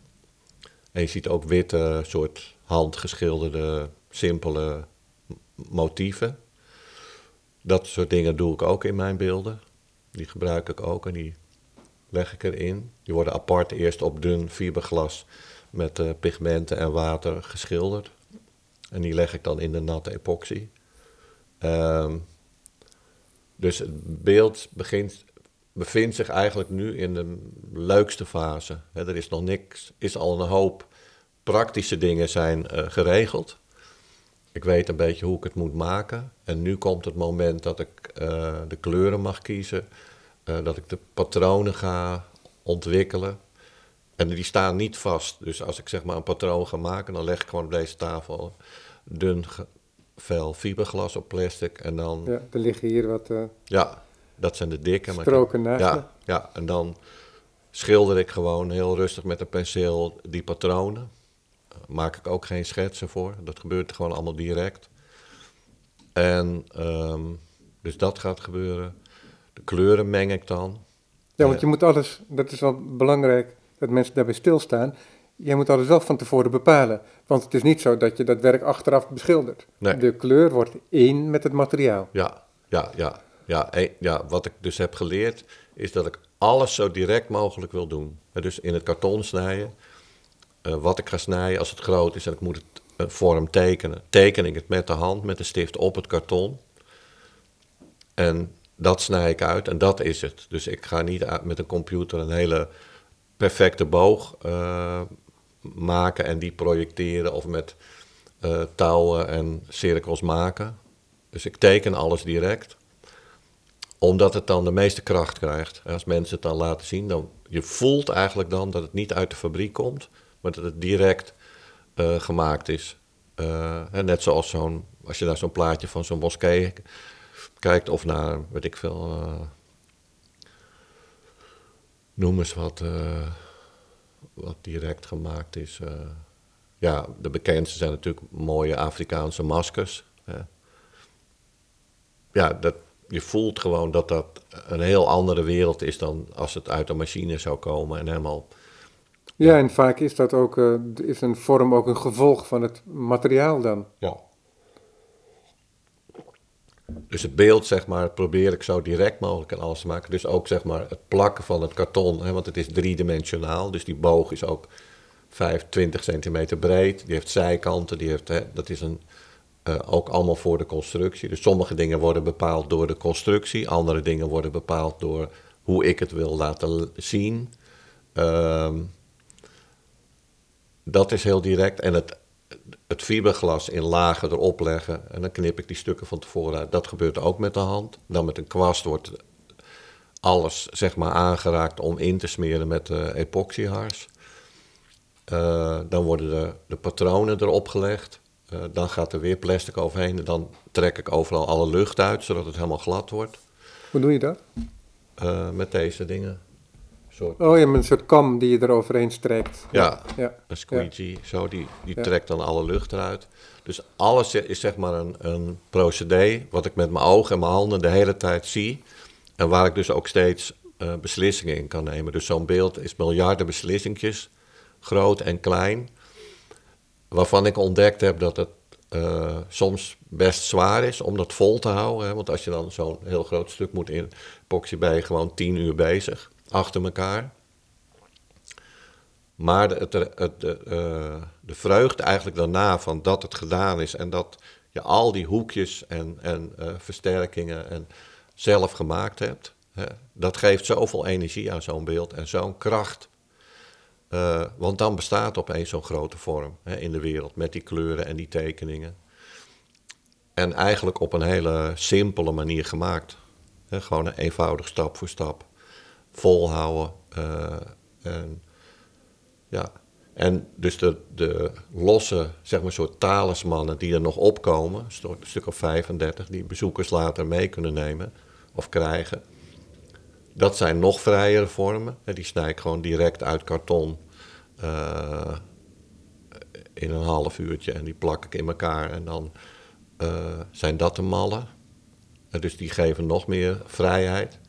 En je ziet ook witte, soort handgeschilderde, simpele motieven. Dat soort dingen doe ik ook in mijn beelden. Die gebruik ik ook en die leg ik erin. Die worden apart eerst op dun fiberglas met uh, pigmenten en water geschilderd. En die leg ik dan in de natte epoxy. Um, dus het beeld begint, bevindt zich eigenlijk nu in de leukste fase. er is nog niks, is al een hoop praktische dingen zijn uh, geregeld. Ik weet een beetje hoe ik het moet maken. En nu komt het moment dat ik uh, de kleuren mag kiezen. Uh, dat ik de patronen ga ontwikkelen. En die staan niet vast. Dus als ik zeg maar een patroon ga maken, dan leg ik gewoon op deze tafel dun vel fiberglas op plastic. En dan... Ja, er liggen hier wat... Uh, ja, dat zijn de dikke. Stroken naast ja, ja, en dan schilder ik gewoon heel rustig met een penseel die patronen. Maak ik ook geen schetsen voor. Dat gebeurt gewoon allemaal direct. En um, dus dat gaat gebeuren. De kleuren meng ik dan. Ja, want je moet alles, dat is wel belangrijk dat mensen daarbij stilstaan. Je moet alles wel van tevoren bepalen. Want het is niet zo dat je dat werk achteraf beschildert. Nee. De kleur wordt één met het materiaal. Ja, ja, ja. Ja, ja, wat ik dus heb geleerd is dat ik alles zo direct mogelijk wil doen. Dus in het karton snijden, wat ik ga snijden als het groot is en ik moet het een vorm tekenen. Teken ik het met de hand, met de stift op het karton. En dat snij ik uit en dat is het. Dus ik ga niet met een computer een hele perfecte boog uh, maken en die projecteren of met touwen en cirkels maken. Dus ik teken alles direct, omdat het dan de meeste kracht krijgt. Als mensen het dan laten zien, dan je voelt eigenlijk dan dat het niet uit de fabriek komt, maar dat het direct uh, gemaakt is. Uh, net zoals zo'n, als je naar zo'n plaatje van zo'n moskee kijkt of naar, weet ik veel, noem eens wat wat direct gemaakt is. Ja, de bekendste zijn natuurlijk mooie Afrikaanse maskers. Hè. Ja, dat, je voelt gewoon dat dat een heel andere wereld is dan als het uit een machine zou komen en helemaal. Ja, en vaak is dat ook, uh, is een vorm ook een gevolg van het materiaal dan. Ja. Dus het beeld, zeg maar, probeer ik zo direct mogelijk en alles te maken. Dus ook, zeg maar, het plakken van het karton, hè, want het is driedimensionaal. Dus die boog is ook 25 centimeter breed. Die heeft zijkanten, die heeft, hè, dat is een, uh, ook allemaal voor de constructie. Dus sommige dingen worden bepaald door de constructie. Andere dingen worden bepaald door hoe ik het wil laten zien. Uh, dat is heel direct. En het het fiberglas in lagen erop leggen en dan knip ik die stukken van tevoren uit. Dat gebeurt ook met de hand. Dan met een kwast wordt alles zeg maar aangeraakt om in te smeren met de epoxyhars. Uh, dan worden de, de, patronen erop gelegd. Uh, dan gaat er weer plastic overheen. En dan trek ik overal alle lucht uit, zodat het helemaal glad wordt. Hoe doe je dat? Met deze dingen. Soort... Oh ja, met een soort kam die je eroverheen strekt. Ja, ja. een squeegee, zo, die, die trekt dan alle lucht eruit. Dus alles is zeg maar een, een procedé wat ik met mijn ogen en mijn handen de hele tijd zie. En waar ik dus ook steeds uh, beslissingen in kan nemen. Dus zo'n beeld is miljarden beslissingjes, groot en klein. Waarvan ik ontdekt heb dat het uh, soms best zwaar is om dat vol te houden. Hè? Want als je dan zo'n heel groot stuk moet in epoxy, ben je gewoon tien uur bezig achter elkaar. Maar de, het, de, uh, de vreugde eigenlijk daarna van dat het gedaan is en dat je al die hoekjes en, en uh, versterkingen en zelf gemaakt hebt, hè, dat geeft zoveel energie aan zo'n beeld en zo'n kracht. Uh, want dan bestaat opeens zo'n grote vorm hè, in de wereld met die kleuren en die tekeningen. En eigenlijk op een hele simpele manier gemaakt. Hè, gewoon een eenvoudig stap voor stap volhouden. Uh, en, ja. en dus de, de losse, zeg maar, soort talismannen die er nog opkomen, een stuk of 35, die bezoekers later mee kunnen nemen of krijgen. Dat zijn nog vrijere vormen. Die snij ik gewoon direct uit karton uh, in een half uurtje en die plak ik in elkaar. En dan eh, zijn dat de mallen. En dus die geven nog meer vrijheid.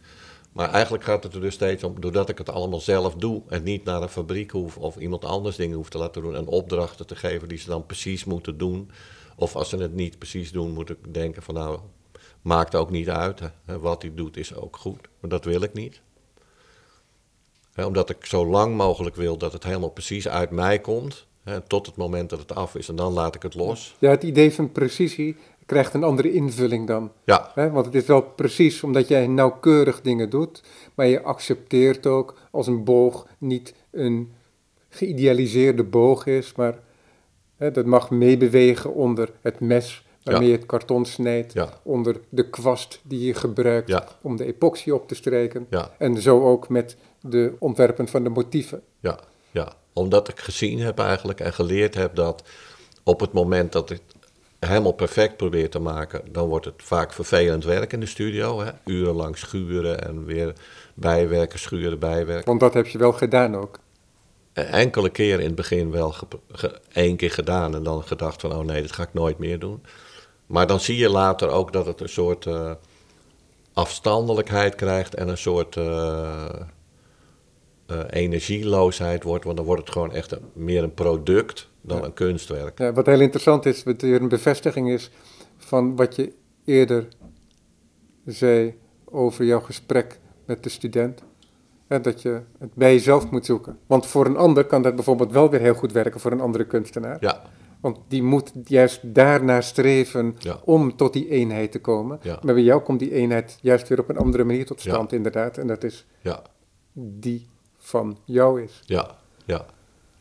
Maar eigenlijk gaat het er dus steeds om, doordat ik het allemaal zelf doe en niet naar een fabriek hoef of iemand anders dingen hoef te laten doen en opdrachten te geven die ze dan precies moeten doen. Of als ze het niet precies doen, moet ik denken van nou, maakt ook niet uit. Hè. Wat hij doet is ook goed, maar dat wil ik niet. Hè, omdat ik zo lang mogelijk wil dat het helemaal precies uit mij komt, hè, tot het moment dat het af is en dan laat ik het los. Ja, het idee van precisie krijgt een andere invulling dan. Ja? Want het is wel precies omdat jij nauwkeurig dingen doet, maar je accepteert ook als een boog niet een geïdealiseerde boog is, maar hè, dat mag meebewegen onder het mes waarmee Ja. je het karton snijdt, ja, onder de kwast die je gebruikt ja, om de epoxy op te strijken. ja. En zo ook met de ontwerpen van de motieven. Ja, ja, omdat ik gezien heb eigenlijk en geleerd heb dat op het moment dat ik het helemaal perfect probeer te maken, dan wordt het vaak vervelend werk in de studio. Hè? Urenlang schuren en weer bijwerken, schuren, bijwerken. Want dat heb je wel gedaan ook. Enkele keer in het begin wel één keer gedaan en dan gedacht van oh nee, dat ga ik nooit meer doen. Maar dan zie je later ook dat het een soort eh, afstandelijkheid krijgt en een soort eh, eh, energieloosheid wordt. Want dan wordt het gewoon echt een- meer een product dan een kunstwerk. Ja, wat heel interessant is, wat weer een bevestiging is van wat je eerder zei over jouw gesprek met de student. Dat je het bij jezelf moet zoeken. Want voor een ander kan dat bijvoorbeeld wel weer heel goed werken voor een andere kunstenaar. Ja, Want die moet juist daarnaar streven ja, om tot die eenheid te komen. Ja. Maar bij jou komt die eenheid juist weer op een andere manier tot Ja. stand, inderdaad. En dat is ja, die van jou is. ja, ja.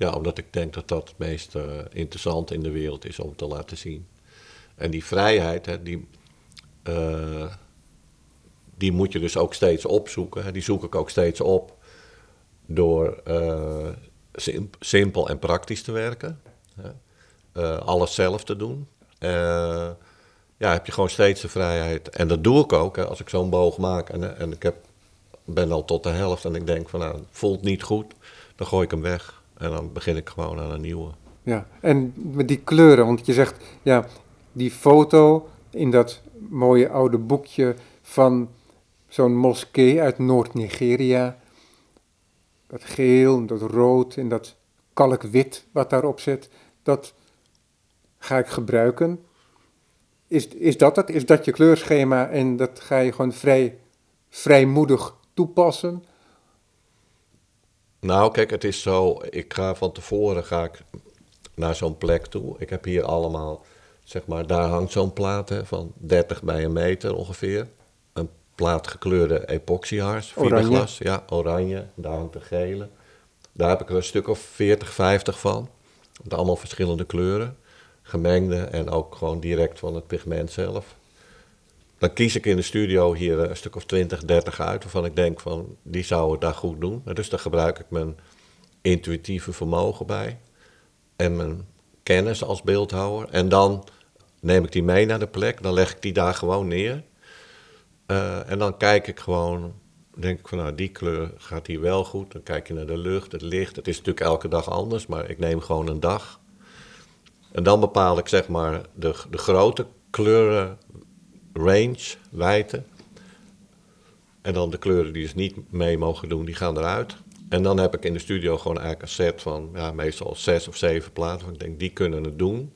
Ja, omdat ik denk dat dat het meest eh, interessant in de wereld is om te laten zien. En die vrijheid, hè, die, eh, die moet je dus ook steeds opzoeken. Hè. Die zoek ik ook steeds op door eh, sim- simpel en praktisch te werken. Hè. Alles zelf te doen. Ja, heb je gewoon steeds de vrijheid. En dat doe ik ook. Als ik zo'n boog maak en, en ik heb, ben al tot de helft en ik denk van nou, voelt niet goed, dan gooi ik hem weg. En dan begin ik gewoon aan een nieuwe. Ja, en met die kleuren, want je zegt, ja, die foto in dat mooie oude boekje van zo'n moskee uit Noord-Nigeria, dat geel en dat rood en dat kalkwit wat daarop zit, dat ga ik gebruiken. Is, is dat het? Is dat je kleurschema en dat ga je gewoon vrij, vrijmoedig toepassen? Nou, kijk, het is zo. Ik ga van tevoren ga ik naar zo'n plek toe. Ik heb hier allemaal, zeg maar, daar hangt zo'n plaat hè, van 30 bij een meter ongeveer. Een plaat gekleurde epoxyhars, fiberglas. Ja, oranje. Daar hangt een gele. Daar heb ik er een stuk of 40, 50 van. Met allemaal verschillende kleuren. Gemengde en ook gewoon direct van het pigment zelf. Dan kies ik in de studio hier een stuk of 20, 30 uit, waarvan ik denk van die zouden daar goed doen. Dus daar gebruik ik mijn intuïtieve vermogen bij en mijn kennis als beeldhouwer. En dan neem ik die mee naar de plek, dan leg ik die daar gewoon neer. Eh, en dan kijk ik gewoon, denk ik van nou die kleur gaat hier wel goed. Dan kijk je naar de lucht, het licht. Het is natuurlijk elke dag anders, maar ik neem gewoon een dag. En dan bepaal ik zeg maar de, de grote kleuren range, wijdte. En dan de kleuren die dus niet mee mogen doen, die gaan eruit. En dan heb ik in de studio gewoon eigenlijk een set van ja, meestal zes of zeven platen. Want ik denk, die kunnen het doen.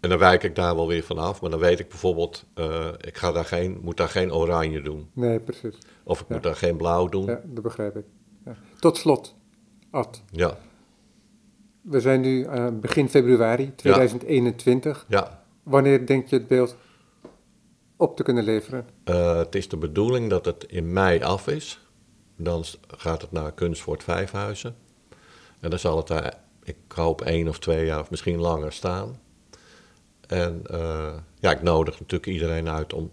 En dan wijk ik daar wel weer van af. Maar dan weet ik bijvoorbeeld, eh, ik ga daar geen, moet daar geen oranje doen. Nee, precies. Of ik Ja. moet daar geen blauw doen. Ja, dat begrijp ik. Ja. Tot slot, Ad. Ja, We zijn nu eh, begin februari 2021. ja. Wanneer denk je het beeld op te kunnen leveren? Eh, het is de bedoeling dat het in mei af is. Dan gaat het naar Kunstvoort Vijfhuizen. En dan zal het daar, ik hoop, één of twee jaar of misschien langer staan. En eh, ja, ik nodig natuurlijk iedereen uit om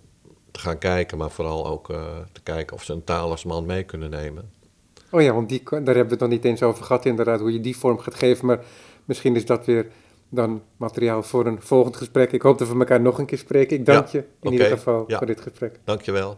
te gaan kijken, maar vooral ook eh, te kijken of ze een talisman mee kunnen nemen. Oh ja, want die, daar hebben we het nog niet eens over gehad, inderdaad, hoe je die vorm gaat geven. Maar misschien is dat weer dan materiaal voor een volgend gesprek. Ik hoop dat we elkaar nog een keer spreken. Ik dank Ja, je in ieder geval ja. voor dit gesprek. Dankjewel.